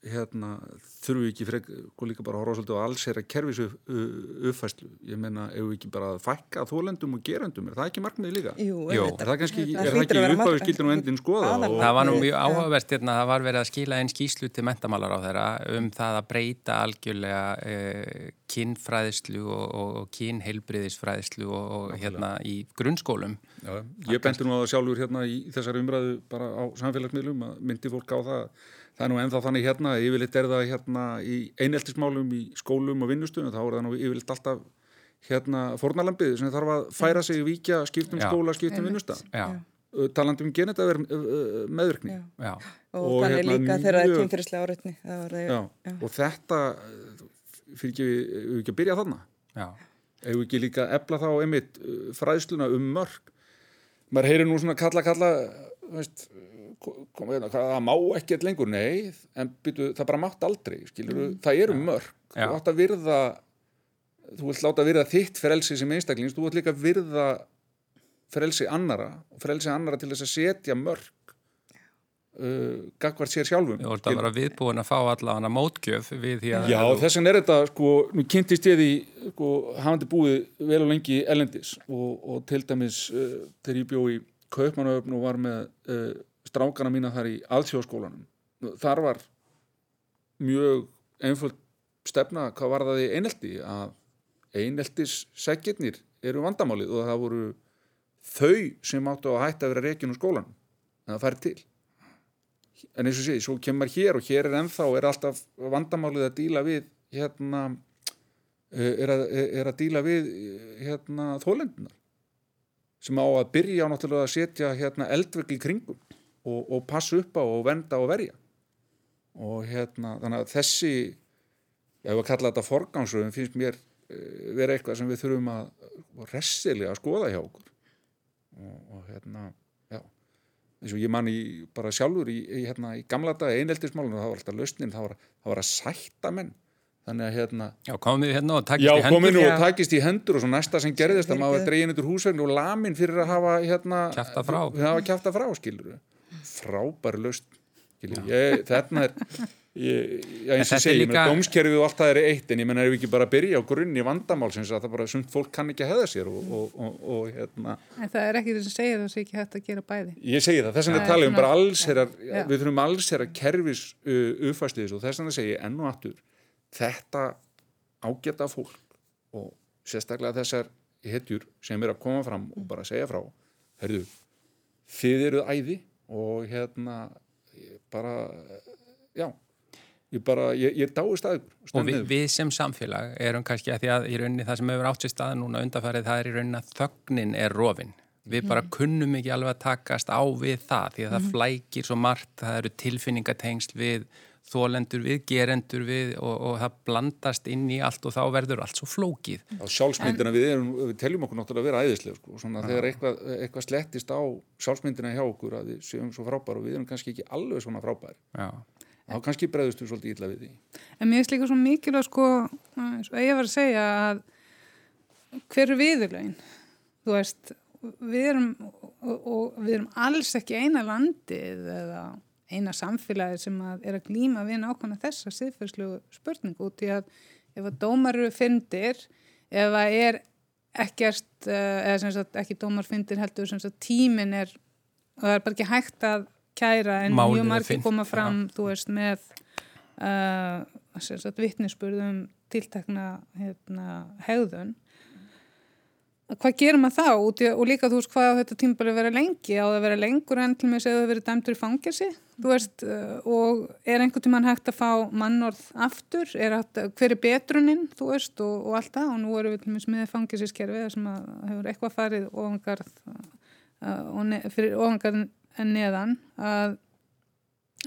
hérna, þurfu ekki frek, sko líka bara að horfa svolítið á alls er að kerfis uppfæslu, ég menna ef við ekki bara fækka þólendum og gerendum? Er það ekki markmiði líka? Jú, er það kannski er það ekki upphafi skildur og endin skoða? Og, það var nú mjög áhugavert hérna, það var verið að skila einn skíslu til mentamálar á þeirra um það að breyta algjörlega eh, kinnfræðislu og, og, og kinnheilbriðisfræðislu og hérna í grunnskólum. Já, ég benti nú að sjálfur hérna í þessar umræðu bara á samfélagsmiðlum að myndi fólk á það það er nú ennþá þannig hérna, yfirleitt er það hérna í eineltismálum í skólum og vinnustunum, þá er það nú yfirleitt alltaf hérna fornalambið sem þarf að færa sig í vikja, skiptum skóla, skiptum vinnustaf talandi um geneta meðvirkni. Já. og, og þannig hérna, líka þegar það er kynfyrirslega áreitni og þetta fyrir ekki, við ekki að byrja þarna? Ef við ekki líka ebla þá einmitt fræðsluna um mörg maður heyrir nú svona kalla kalla veist koma hérna, það má ekkert lengur, nei en byrju, það bara mátt aldrei skilur, mm. það eru mörg þú ætti að virða þú vilt láta virða þitt frelsi sem einstaklings, þú vilt líka virða frelsi annara og frelsi annara til þess að setja mörg uh, gagvart sér sjálfum Þú ætti að vera viðbúin að fá allavega mótgjöf við því að Já, þess vegna er þetta, sko, nú kynntist ég því sko, hafandi búið vel og lengi elendis og, og til dæmis uh, þegar ég bjó í Kaupmannöfn og var með uh, strákana mína þar í alþjóðskólanum þar var mjög einföld stefna hvað var það í einelti að eineltis segjirnir eru vandamálið og það voru þau sem áttu að hætta að vera reygin úr skólanum. En það fær til. En eins og sé, svo kemur hér og hér er ennþá er alltaf vandamálið að díla við hérna eh, er að, er að díla við hérna þólendunar sem á að byrja á náttúrulega að setja hérna eldvegli kringum og, og passa upp á og venda og verja. Og hérna þannig að þessi ef við kalla þetta forgámsröðum finnst mér uh, vera eitthvað sem við þurfum að resilega að skoða hjá okkur. Og, og hérna já, eins og ég man í bara sjálfur í, í, hérna, í gamla dag eineltismálunum, það var alltaf lausnin það var, það var að sætta menn. Þannig að hérna Já, komið hérna og takist já, í hendur. Já, komið nú og takist í hendur og svo næsta sem gerðist að maður dreyin yfir húsvegn og lamin fyrir að hafa hérna kæfta frá, hafa kæfta frá skilur við frábær löst þarna er ég, já, eins og segi, líka... dómskerfið og allt það er eitt en ég menna ef við ekki bara byrja á grunni vandamál sem það bara, sumt fólk kann ekki að heða sér og, og, og, og hérna. En það er ekki þess að segja það sem ekki hægt að gera bæði. Ég segi það, þess vegna tala um bara alls ja, ja. við þurfum alls er að kerfis uh, uppfæsliðis og þess vegna segi ég enn og aftur þetta ágæta fólk og sérstaklega þessar hetjur sem er að koma fram og bara segja frá, herðu þið eruð æði og hérna bara, já ég bara, ég, ég dáist að og við, við sem samfélag erum kannski að því að í rauninni það sem hefur átt sér stað núna undarfærið það er í rauninni að þögnin er rofin við bara mm. kunnum ekki alveg að takast á við það því að það mm. flækir svo margt það eru tilfinningatengsl við þólendur við, gerendur við og, og það blandast inn í allt og þá verður allt svo flókið. Á sjálfsmyndina en, við, erum, við teljum okkur náttúrulega að vera æðislega sko, svona þegar eitthvað, eitthvað slettist á sjálfsmyndina hjá okkur að við séum svo frábæri og við erum kannski ekki alveg svona frábæri. Já. Þá kannski bregðustu svolítið illa við því. En mér er slikað svo mikilvæg sko, eins og ég var að segja að hver er viðurlegin? Þú veist, við erum og, og við erum alls ekki eina landið eða eina samfélagi sem að er að glýma við nákvæmlega þessa siðferðslu spurningu út í að ef að dómar eru fyndir, ef að er ekkert, eh, eða sem sagt ekki dómar fyndir heldur sem sagt tímin er, og það er bara ekki hægt að kæra en mjög margir koma fram, þú veist, með uh, vittnisspurðum tiltekna hérna, hegðun hvað gerir maður þá? Og líka þú veist hvað þetta tímbali vera lengi? Á það að vera lengur en til mig að það verið dæmdur í fangilsi þú veist uh, og er einhvern tíman hægt að fá mannorð aftur? Er hægt, hver er betruninn þú veist og, og allt það? Og nú erum við til mig með fangilsiskerfi sem að hefur eitthvað farið ofangarð uh, fyrir ofangarð en neðan að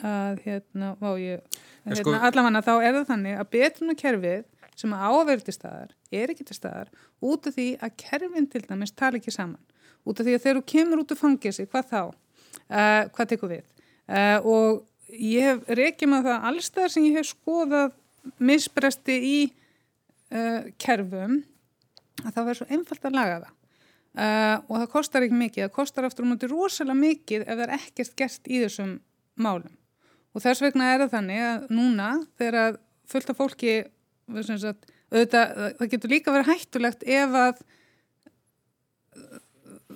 að hérna, ég hérna, sko- allavega þá er það þannig að betrunarkerfið sem á að vera til staðar er ekki til staðar út af því að kerfin til dæmis tala ekki saman. Út af því að þegar þú kemur út af fangesi hvað þá, uh, hvað tekur við? Uh, og ég hef reykjum að það allstæðar sem ég hef skoðað misbresti í uh, kerfum að það verður svo einfalt að laga það. Og það kostar ekki mikið, það kostar aftur um þetta rosalega mikið ef það er ekkert gert í þessum málum. Og þess vegna er það þannig að núna þegar fullt af fólki sagt, auðvitað, það getur líka verið hættulegt ef að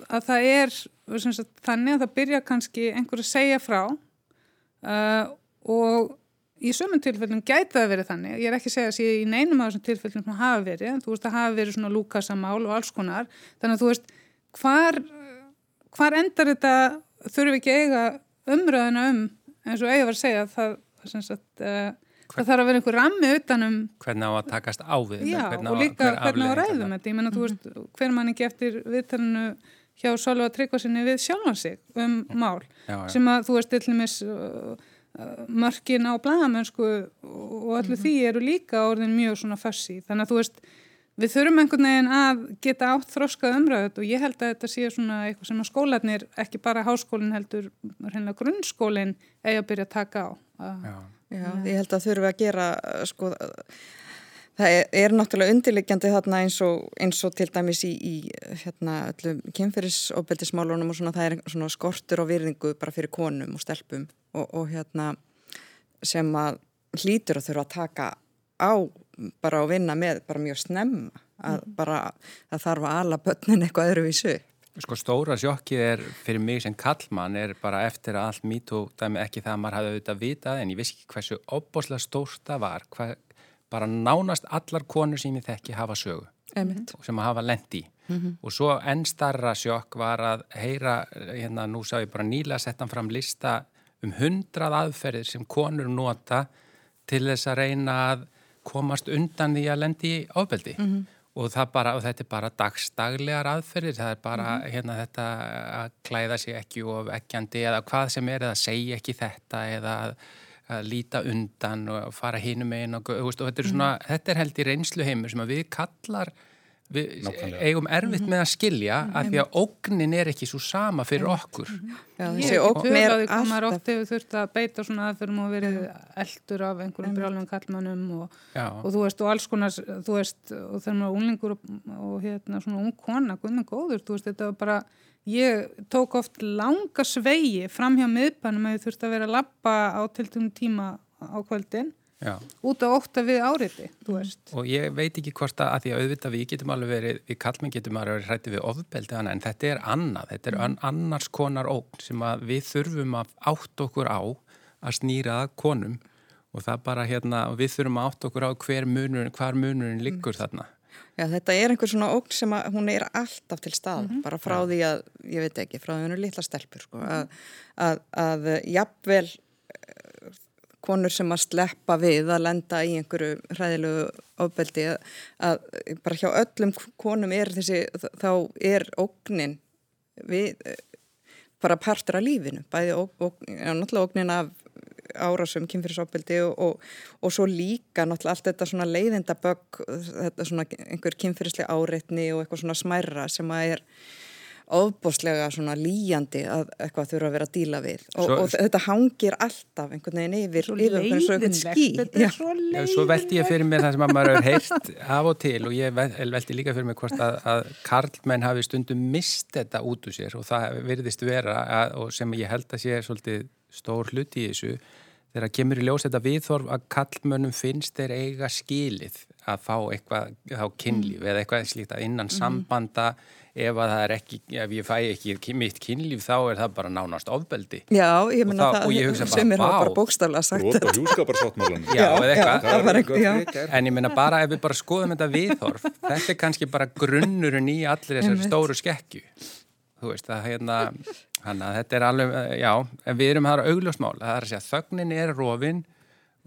að það er sagt, þannig að það byrja kannski einhver að segja frá uh, og í sömum tilfellum gæti það verið þannig, ég er ekki að segja að sé í neinum af þessum tilfellum sem hafa verið, en þú veist að hafa verið svona lúkasamál og alls konar, þannig að þú veist hvar, hvar endar þetta þurfum við ekki eiga umröðina um, eins og eiga var að segja það, það, sagt, uh, það þarf að vera einhver rammi utanum hvernig á að takast á við Já, hvernig og líka hver hvernig á að ræðum þetta, ég menna þú veist hver mann ekki eftir viðtalinu hjá Sólva Tryggvarsinni við sjálfan sig um mál, Já, já. sem að þú veist til dæmis uh, uh, mörkin á blæðamennsku og allir því eru líka orðin mjög svona fassi, þannig að þú veist við þurfum einhvern veginn að geta átt þroskað umræðut og ég held að þetta sé svona eitthvað sem að skólanir, ekki bara háskólinn heldur, að að að, Já. Ég held að við að gera sko, það er, er náttúrulega undirliggjandi þarna eins og, eins og til dæmis í, í hérna, öllum kynferðisofbeldismálunum og svona það er svona skortur og virðingu bara fyrir konum og stelpum og, og hérna sem að hlýtur að þurfa að taka á bara að vinna með bara mjög snemma að bara það þarf að ala börnin eitthvað öðruvísu Sko stóra sjokkið er fyrir mig sem kallmann er bara eftir að allt og dæmi ekki það að maður hafði auðvitað vitað en ég vissi ekki hversu opboslega stórt það var hvað, bara nánast allar konur sem ég þekki hafa sögu. Einmitt. sem að hafa lendi og svo enn starra sjokk var að heyra, hérna nú sá ég bara nýlega settan fram lista um hundrað aðferðir sem konur nota til þess að reyna að komast undan því að lendi í ofbeldi og, bara, og þetta er bara dagstaglegar aðferðir, það er bara hérna þetta að klæða sig ekki of ekkjandi eða hvað sem er eða segja ekki þetta eða að, að líta undan og fara hinum einn og, og, og þetta er svona, þetta er held í reynslu heimur sem að við kallar við Nákvæmlega. eigum erfitt með að skilja að því að ógnin er ekki svo sama fyrir okkur. Já, Ég þessi er ógn ekki er tölaði hvað maður alltaf oft hefur þurft að beita svona aðferðum og verið eldur af einhverjum brjálfum kallmannum og, og þú veist og alls konar, þú veist og þegar maður er unglingur og, og hérna svona ung kona, guðminn góður, þú veist þetta var bara, ég tók oft langa svegi fram hjá miðbænum að ég þurfti að vera að lappa á tiltum tíma á kvöldin Já. út á ótta við áriti, þú veist. Og ég veit ekki hvort að, að því að auðvitað við getum alveg verið, við kallmenn getum alveg verið hrætti við ofbeldi en þetta er annað, þetta er mm. annars konar ógn sem að við þurfum að átt okkur á að snýra að konum. Og það bara hérna, við þurfum að átt okkur á hver munurinn, hvar munurinn liggur þarna. Já, þetta er einhver svona ógn sem að hún er alltaf til stað, bara frá því að, ég veit ekki, frá því að hún er litla stelpur, sko, að, að, að jafnvel konur sem að sleppa við að lenda í einhverju hræðilegu ofbeldi, að, bara hjá öllum konum er þessi, þá er ógnin við, bara partur af lífinu, bæði óg, óg, já, náttúrulega ógnin af árásum, kynfyrirsofbeldi og, og, og svo líka náttúrulega allt þetta svona leiðindabögg, þetta svona einhver kynfyrirslega áreitni og eitthvað svona smærra sem að er ofbóstlega svona líjandi að eitthvað þurfa að vera að díla við. Og, Svo- og þetta hangir alltaf einhvern veginn yfir, svo yfir einhvern þetta Já. er svo svo veldi ég fyrir mér það sem að maður hefur heyrt af og til og ég vel- veldi líka fyrir mér hvort að, að karlmenn hafi stundum mist þetta út úr sér og það virðist vera að, og sem ég held að sé svolítið stór hluti í þessu þegar kemur í ljós þetta viðþorf að kallmönnum finnst þeir eiga skilið að fá eitthvað þá kynlíf eða eitthvað slíkt að innan sambanda ef að það er ekki, ef ég fæ ekki mitt kynlíf þá er það bara nánast ofbeldi. Já, ég Og menna þá- það, og ég hugsa bara, sem er bara bókstaflega sagt Rót á hjúskaparsáttmálanum. Já, eða eitthvað. það. En ég meina bara ef við bara skoðum þetta viðhorf, þetta er kannski bara grunnurinn í allir þessari Einmitt. stóru skekkju. Þú veist að hérna, hana, þetta er alveg, já, en við erum þar augljósmál. Það er að segja, þögnin er rofin,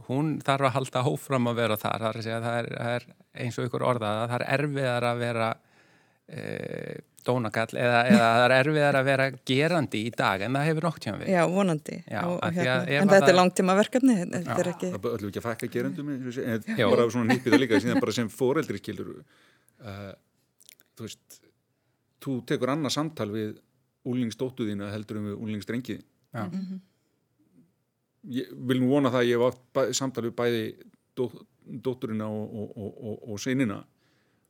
hún þarf að halda hófram að vera þar. Það er að segja, það er, það er eins og ykkur orðað, það er erfiðar að vera dónakall eða, eða það er erfiðar að vera gerandi í dag en það hefur nokt hjá við. Já, vonandi. Já, og, að ef en að þetta það- er langtíma verkefni, þetta er ekki... Það við ekki að fækka og sé, en Jó. bara svona nýppið það líka síðan bara sem foreldri skilur uh, þú veist þú tekur annað samtal við úlingsdóttuðina heldur um við úlingsdrengiðin Já. ég vil nú vona það að ég hef átt samtal við bæði dó, dótturina og, og, og, og, og sinina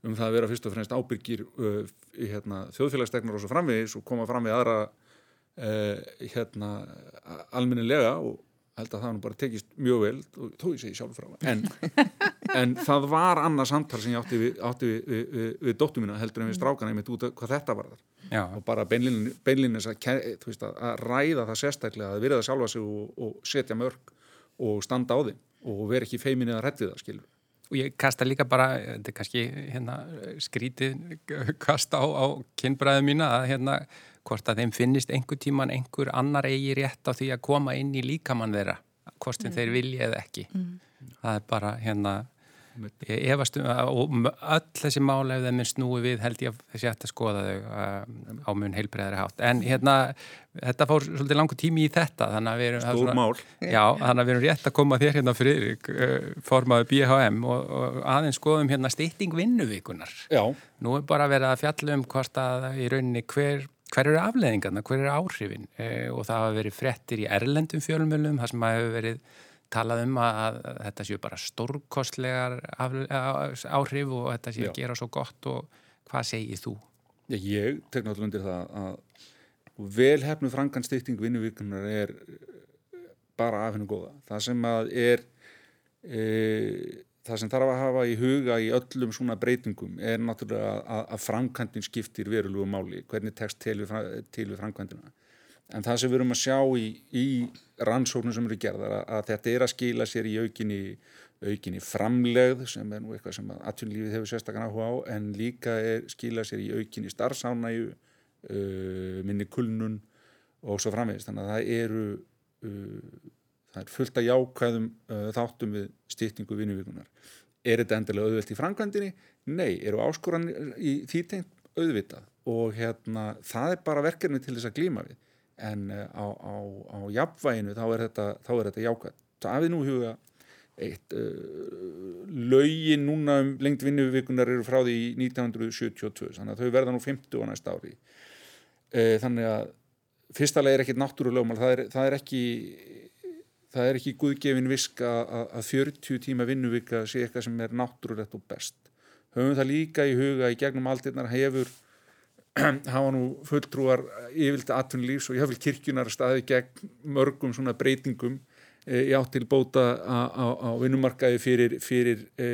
um það að vera fyrst og fremst ábyrgir uh, hérna, þjóðfélagstegnar og svo framvegis og koma fram við aðra uh, hérna almennilega og held að það nú bara tekist mjög vel og þó ég segi sjálf frá. En, en það var annað samtal sem ég átti við, átti við, við, við, við dóttur mína heldur en við strákana einmitt út af hvað þetta var þar Já, og bara beinlínis að, að, að ræða það sérstaklega að virða sjálfa sig og, og setja mörg og standa á þeim og vera ekki feimin eða hrættið það skilur Og ég kasta líka bara, þetta er kannski hérna, skrítið kasta á, á kynbræðu mína að hérna, hvort að þeim finnist einhver tíman einhver annar eigi rétt á því að koma inn í líkamann þeirra, hvort sem þeir vilja eða ekki. Það er bara hérna, ég efast um að öll þessi mála ef þeim er snúi við held ég að þessi ætti að skoða þau uh, á mun heilbreyðari hátt. En hérna, þetta fór svolítið langur tími í þetta, þannig að við erum... það er stór svona- mál Já, þannig að við erum rétt að koma þér hérna Friðrik, uh, formaður BHM og, og aðeins skoðum hérna stýtting vinnuvíkunar. já, Nú er bara verið að fjalla um hvort að í rauninni hver, hver eru afleðingarna, hver eru áhrifin uh, og það hafa verið frettir í erlendum fjölmjölum, það sem hafa verið talað um að, að þetta séu bara stórkostlegar áhrif og þetta séu að gera svo gott og hvað segir þú? Ég tek náttúrulega undir það að velhefnu frangan stýtting vinnuvíkunar er bara af hennu góða. Það sem að er e, það sem þarf að hafa í huga í öllum svona breytingum er náttúrulega að, að framkvæmdin skiptir verulegu máli, hvernig tekst til við, til við framkvæmdina. En það sem við erum að sjá í, í rannsóknum sem eru gerðar að, að þetta er að skila sér í aukinni, aukinni framlegð sem er nú eitthvað sem að atvinnlífið hefur sérstaklega áhuga á en líka er skila sér í aukinni starfsánæju, uh, minni kulnun og svo framvegist. Þannig að það eru uh, það er fullt af jákvæðum uh, þáttum við stýtningu vinnuvíkunar. Er þetta endilega auðvelt í framkvæmdini? Nei, eru áskoran í því tengt auðvitað og hérna, það er bara verkefni til þess að glíma við en uh, á, á, á jafnvæginu þá er þetta, þetta jákvæð. Það hafið nú huga eitt uh, lögin núna um lengt vinnuvikunar eru frá því í 1972 þannig að þau verða nú 50 á næsta ári uh, þannig að fyrsta leið er ekkit náttúrulögmál það það er ekki það er ekki guðgefin viska að, að 40 tíma vinnuvika sé eitthvað sem er náttúrulegt og best höfum það líka í huga í gegnum aldirnar hefur hafa nú fulltrúar yfirlt atvinnulífs og jáfnvel kirkjunar staði gegn mörgum svona breytingum e, í átt til bóta á, vinnumarkaði fyrir, fyrir, e,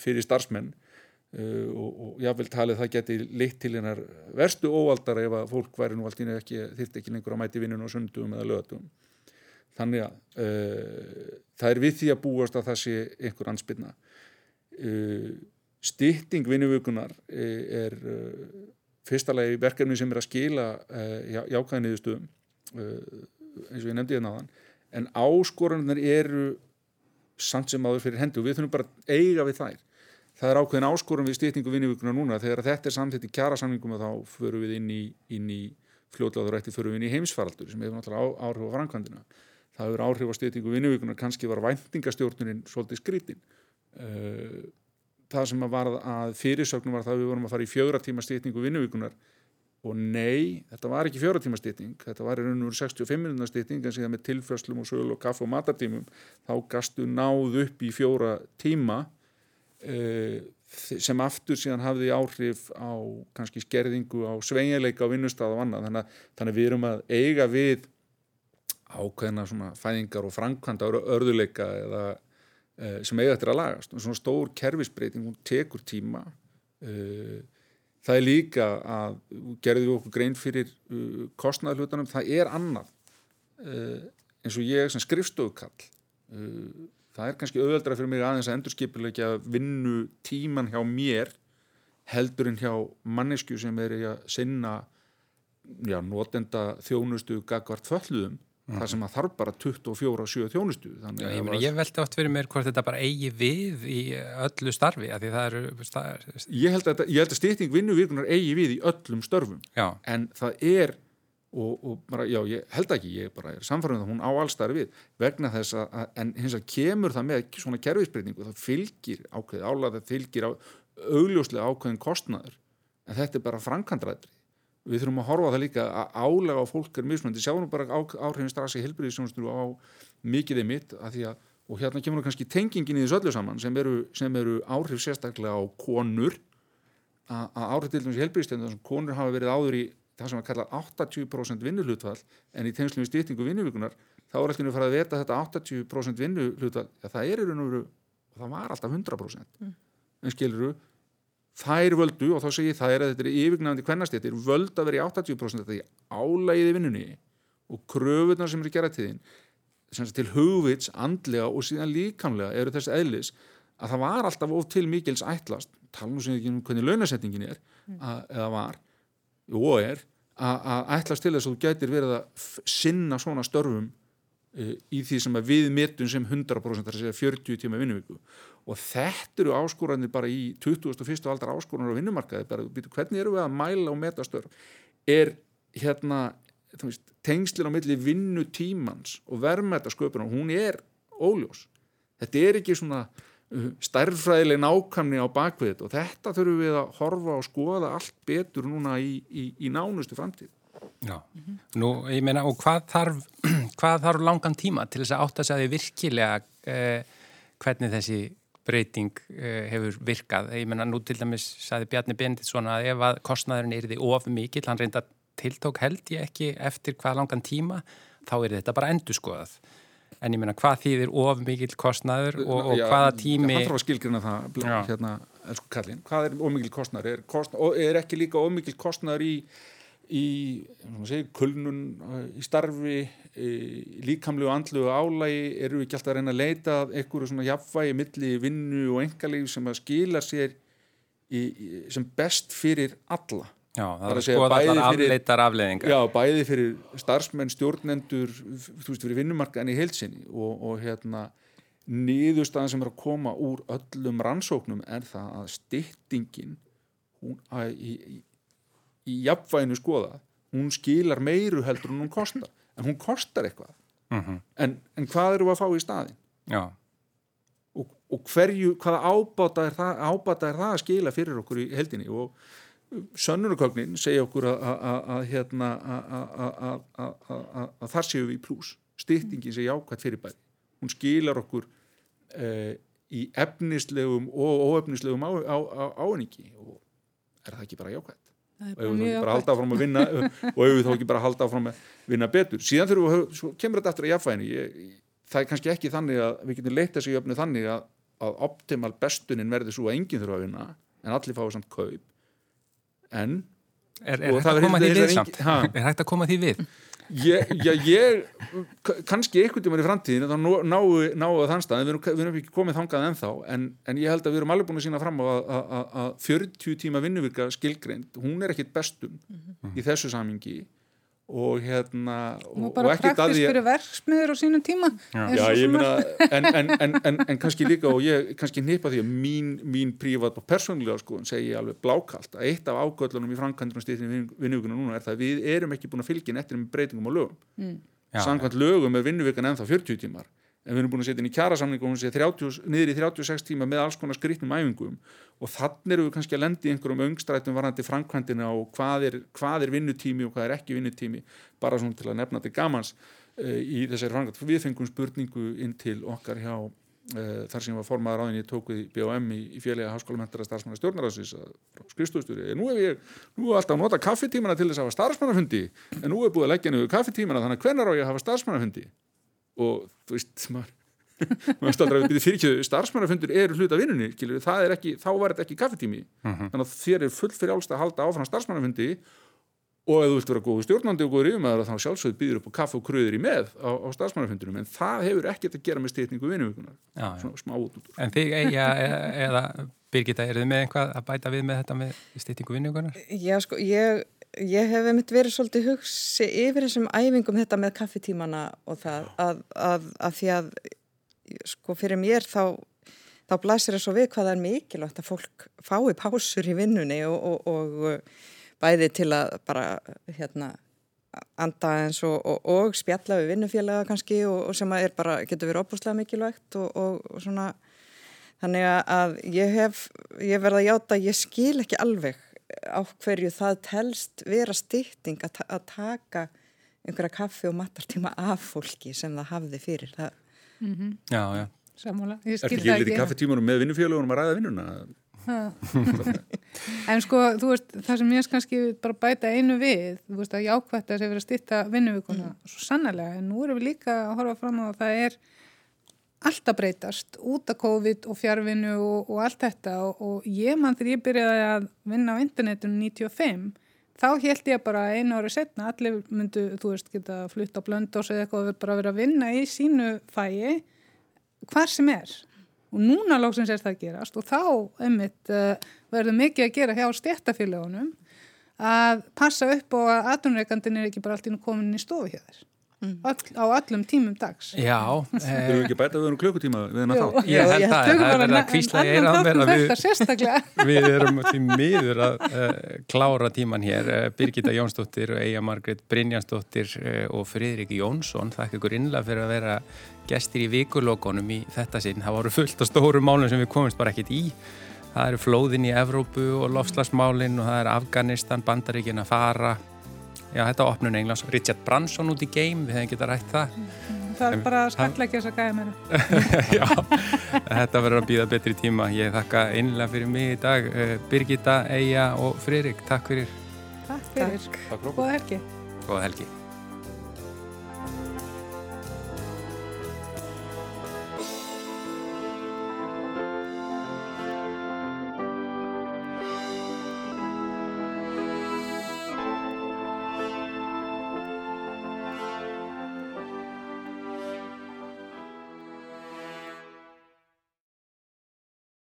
fyrir starfsmenn e, og, og jáfnvel talið það geti leitt til hennar verstu óvaldar ef að fólk væri nú allt í einu ekki, þyrfti ekki lengur að mæti vinnun á sundum eða lögatum. Þannig að e, það er við því að búast að það sé einhver anspilna. E, stytting vinnuvíkunar e, er fyrsta lagi verkefni sem er að skila e, já, jákvæðinniðustöðum e, eins og ég nefndi hérna áðan en áskoranir eru samt sem áður fyrir hendi og við þurfum bara að eiga við þær. Það er ákveðin áskorun við stýtningu vinnuvíkunar núna þegar þetta er samtitt í kjara samningum og þá förum við inn í, í fljóðláður eftir förum við inn í heimsfaraldur sem hefur náttúrulega áhrif á framkvæmdina. Það hefur áhrif á stýtningu vinnuvíkunar kannski var væntingastjórnunin svolítið skrítin. Uh, það sem að var að fyrirsögnum var það að við vorum að fara í fjögra tíma stýtningu vinnuvíkunar og nei, þetta var ekki fjóra tíma stýtning, þetta var í raun og veru 65 minúna stýtning en síðan með tilfröslum og söl og kaff og matartímum þá gastu náð upp í fjóra tíma uh, sem aftur síðan hafði áhrif á kannski skerðingu á sveigjanleika á vinnustaf og annað. Þannig að, þannig að við erum að eiga við ákveðna svona fæðingar og framkvæmda örðuleika eða sem eiga eftir að lagast. Og svona stór kerfisbreyting, hún tekur tíma. Uh, það er líka að gerðu við okkur grein fyrir uh, kostnæðalhutanum, það er annað eins og ég sem skrifstofukall. Það er kannski auðveldra fyrir mig aðeins að endurskipilegja vinnu tíman hjá mér heldur en hjá mannesku sem er að sinna já, notenda þjónustu gagvart fölluðum mm. þar sem að þarf bara 24-7 þjónustu já, ég, meni, ég veldi oft fyrir mér hvort þetta bara eigi við í öllu starfi eru, ég held að, að stýtting vinnuvíkunar eigi við í öllum störfum já. en það er og, og bara, já, ég held ekki, ég bara er samfarið um að hún á allstarfi við vegna þess að, en hins að kemur það með svona kerfisbreytingu, það fylgir ákveði álag, það fylgir á, augljóslega ákveðin kostnaður en þetta er bara frankandræðri við þurfum að horfa það líka að álega á fólk er mismunandi, sjáum bara áhrifin strax í helbriðisjónstru á mikiðið mitt að að, og hérna kemur kannski tengingin í þessu öllu saman sem eru, sem eru áhrif sérstaklega á konur. Að, að áhrif til dæmis í helbriðistöndum sem konur hafa verið áður í það sem að kalla 80% vinnuhlutfall en í tengslu við stýtningu vinnuvíkunar þá er alltaf fara að veta þetta 80% vinnuhlutfall, ja, það er í raun og veru og það var alltaf 100% mm. en skiluru þær völdu og þá segir er að þetta er þetta er völd að vera í 80% þetta er álægiði vinnunni og kröfunar sem eru gerað til þín til hugvits, andlega og síðan líkamlega eru þess eðlis að það var alltaf of til mikils ætlast tala nú sem ekki um hvernig launasetningin er mm. að, eða var og er að ætlast til þess að þú gætir verið að sinna svona störfum í því sem við metum sem 100% þar að segja 40 tíma vinnuvíku og þetta eru áskoranir bara í 2001. aldar áskoranir á vinnumarkaði. Bara, hvernig eru við að mæla og meta störf? Er hérna veist, tengslinn á milli vinnutímans og verðmætasköpuna, hún er óljós. Þetta er ekki svona uh, stærðfræðileg nákvæmni á bakvið og þetta þurfum við að horfa og skoða allt betur núna í, í, í nánustu framtíð Já, mm -hmm. nú ég meina og hvað þarf, hvað þarf langan tíma til þess að átta sig að þið virkilega eh, hvernig þessi breyting uh, hefur virkað. Ég menna nú til dæmis saði Bjarni Benditsson að ef að kostnæðurinn er því of mikill, hann reynda tiltók held ég ekki eftir hvað langan tíma, þá er þetta bara endur skoðað. En ég menna hvað þýðir of mikill kostnæður og, og Já, hvaða tími... Það þarf að skilgjuna það, hérna, hvað er of mikill kostnæður? Er, kostnæður, er ekki líka of mikill kostnæður í í segi, kulnun í starfi líkamlu og andlu og álægi eru við ekki alltaf að reyna að leita eitthvað svona jafnvægi milli vinnu og engalíf sem að skila sér í, sem best fyrir alla. Já, það er að allar afleitar afleiðingar. Já, bæði fyrir starfsmenn, stjórnendur þú veist, fyrir vinnumarkaðin í heilsinni og, og hérna niðurstaðan sem er að koma úr öllum rannsóknum er það að styttingin hún, að, í, í jafnvæginu skoða hún skilar meiru heldur en hún kostar en hún kostar eitthvað. Uh mhm. -huh. en, en hvað eru að fá í staðin og, og hverju hvaða ábata er, það, ábata er það að skila fyrir okkur í heldinni og sönnunarkögnin segja okkur að hérna að þar séu við í plús. Styrtingin segja ákvæmt fyrir bæði hún skilar okkur e, í efnislegum og óefnislegum áenningi og er það ekki bara jákvæmt og ef við þá ekki bara halda áfram að vinna og ef við þá ekki bara halda áfram að vinna betur? Síðan þurfum við, svo kemur þetta eftir að jafnvæginu. Það er kannski ekki þannig að við getum leitt þessi jöfnu þannig að, að optimal bestunin verður svo að enginn þurfa að vinna en allir fáið samt kaup. En Er, er, hægt engin, er hægt að koma því við? Ég, já, ég, kannski einhvern tíma í framtíðin þá náu, náu að þann stað, við erum, við erum ekki komið þangað ennþá, en, en ég held að við erum alveg búin að sína fram á að, að, að 40 tíma vinnuvika skilgreind, hún er ekkit bestum mm -hmm. í þessu samingi og hérna og, og bara praktisk fyrir verksmiður á sínum tíma já, já ég meina en, en, en, en kannski líka og ég kannski nýpa því að mín, mín prívat og persónlega sko segi ég alveg blákalt að eitt af ágöllunum í framkvæmdunum stýttin vinnuvíkuna núna er það að við erum ekki búin að fylgja nettir með breytingum á lögum. Mm. samkvæmt lögum er vinnuvíkan ennþá 40 tímar en við erum búin að setja inn í kjærasamning og hún sé 30, niður í 36 tíma með alls konar skrítnum æfingum. Og þannig eru við kannski að lendi einhverjum öngstrætum varandi framkvæmdina og hvað er, hvað er vinnutími og hvað er ekki vinnutími. Bara svona til að nefna til gamans uh, í þessari framkvæmd. Við fengum spurningu inn til okkar hjá uh, þar sem var formaður áðin ég tók við í BOM í, í félagi háskólamendara starfsmanna stjórnarásins skrifstofstjóri, nú hef ég nú alltaf nota kaffetímana til þess að hafa starfsmannafundi. En nú og þú veist, maður maður staldra að við byrjum fyrirkjöðu starfsmannafundur eru hluta vinnunni, það er ekki þá var þetta ekki kaffetími, uh -huh. þannig að þér er full fyrir álst að halda áfram starfsmannafundi. Og ef þú vilt vera góðu stjórnandi og góður yfirmæður þá sjálfsögðu býður upp á kaffe og kröður í með á, á starfsmannafundunum en það hefur ekkert að gera með styrningu vinnuvíkunar svona smá út út En þig eiga eða Birgitta, er þið með einhvað að bæta við með þetta með styrningu vinnuvíkunar? Já sko, ég, ég hef einmitt verið svolítið hugsi yfir þessum æfingum þetta með kaffetímana og það að, að, að því að sko fyrir mér þá þá blæsir það svo við hvað það er mikilvægt að fólk fái pásur í vinnunni og, og, og bæði til að bara hérna anda eins og, og, og spjalla við vinnufélaga kannski og, sem að er bara, getur verið opuslega mikilvægt og svona. Þannig að ég hef ég verða að játa, ég skil ekki alveg á hverju það telst vera stýtting að, að taka einhverja kaffi og matartíma af fólki sem það hafði fyrir það mm -hmm. Já, já Sammála, ég skil það ekki Er ekki litið kaffetímanum með vinnufélagunum að ræða vinnuna? en sko, þú veist, það sem ég kannski bara bæta einu við, þú veist að jákvæmt að það sé verið að stýtta vinnuvíkuna mm. svo sannlega, en nú erum við líka að horfa fram á að það er alltaf breytast út af COVID og fjárvinnu og, og allt þetta. Og, og ég mann þegar ég byrjaði að vinna á internetinu 95 þá held ég bara einu ári setna allir myndu, þú veist, geta flutt á blöndós eða eitthvað og bara vera að vinna í sínu fæi hvar sem er. Og núna lóksins er það að gerast og þá einmitt uh, verður mikið að gera hjá stjættafélagunum að passa upp og að aðunreikandin er ekki bara allt í nú komin í stofu hjá þér mm. All, á allum tímum dags Já Við erum ekki bætað að við erum klukkutíma við erum að þá Ég held að það er verið að kvísla ég er að vera Við erum til miður að uh, klára tíman hér uh, Birgitta Jónsdóttir og Eija Margret Brynjansdóttir uh, og Fridrik Jónsson þakka ykkur innlega fyrir að vera gestir í vikulókonum í þetta sinn. Það voru fullt af stóru málum sem við komumst bara ekkert í. Það eru flóðin í Evrópu og lofslagsmálinn og það er Afganistan, Bandaríkin að fara. Já, þetta er opnun Englands. Richard Branson út í geim, við hefum getað rætt það. Það er bara að skalla ekki þess að gæða mér. Já, þetta verður að býða betri tíma. Ég þakka einlega fyrir mig í dag. Eh, Birgitta, Eija og Fririk, takk fyrir. Takk fyrir. Takk. Góða helgi. Góða helgi.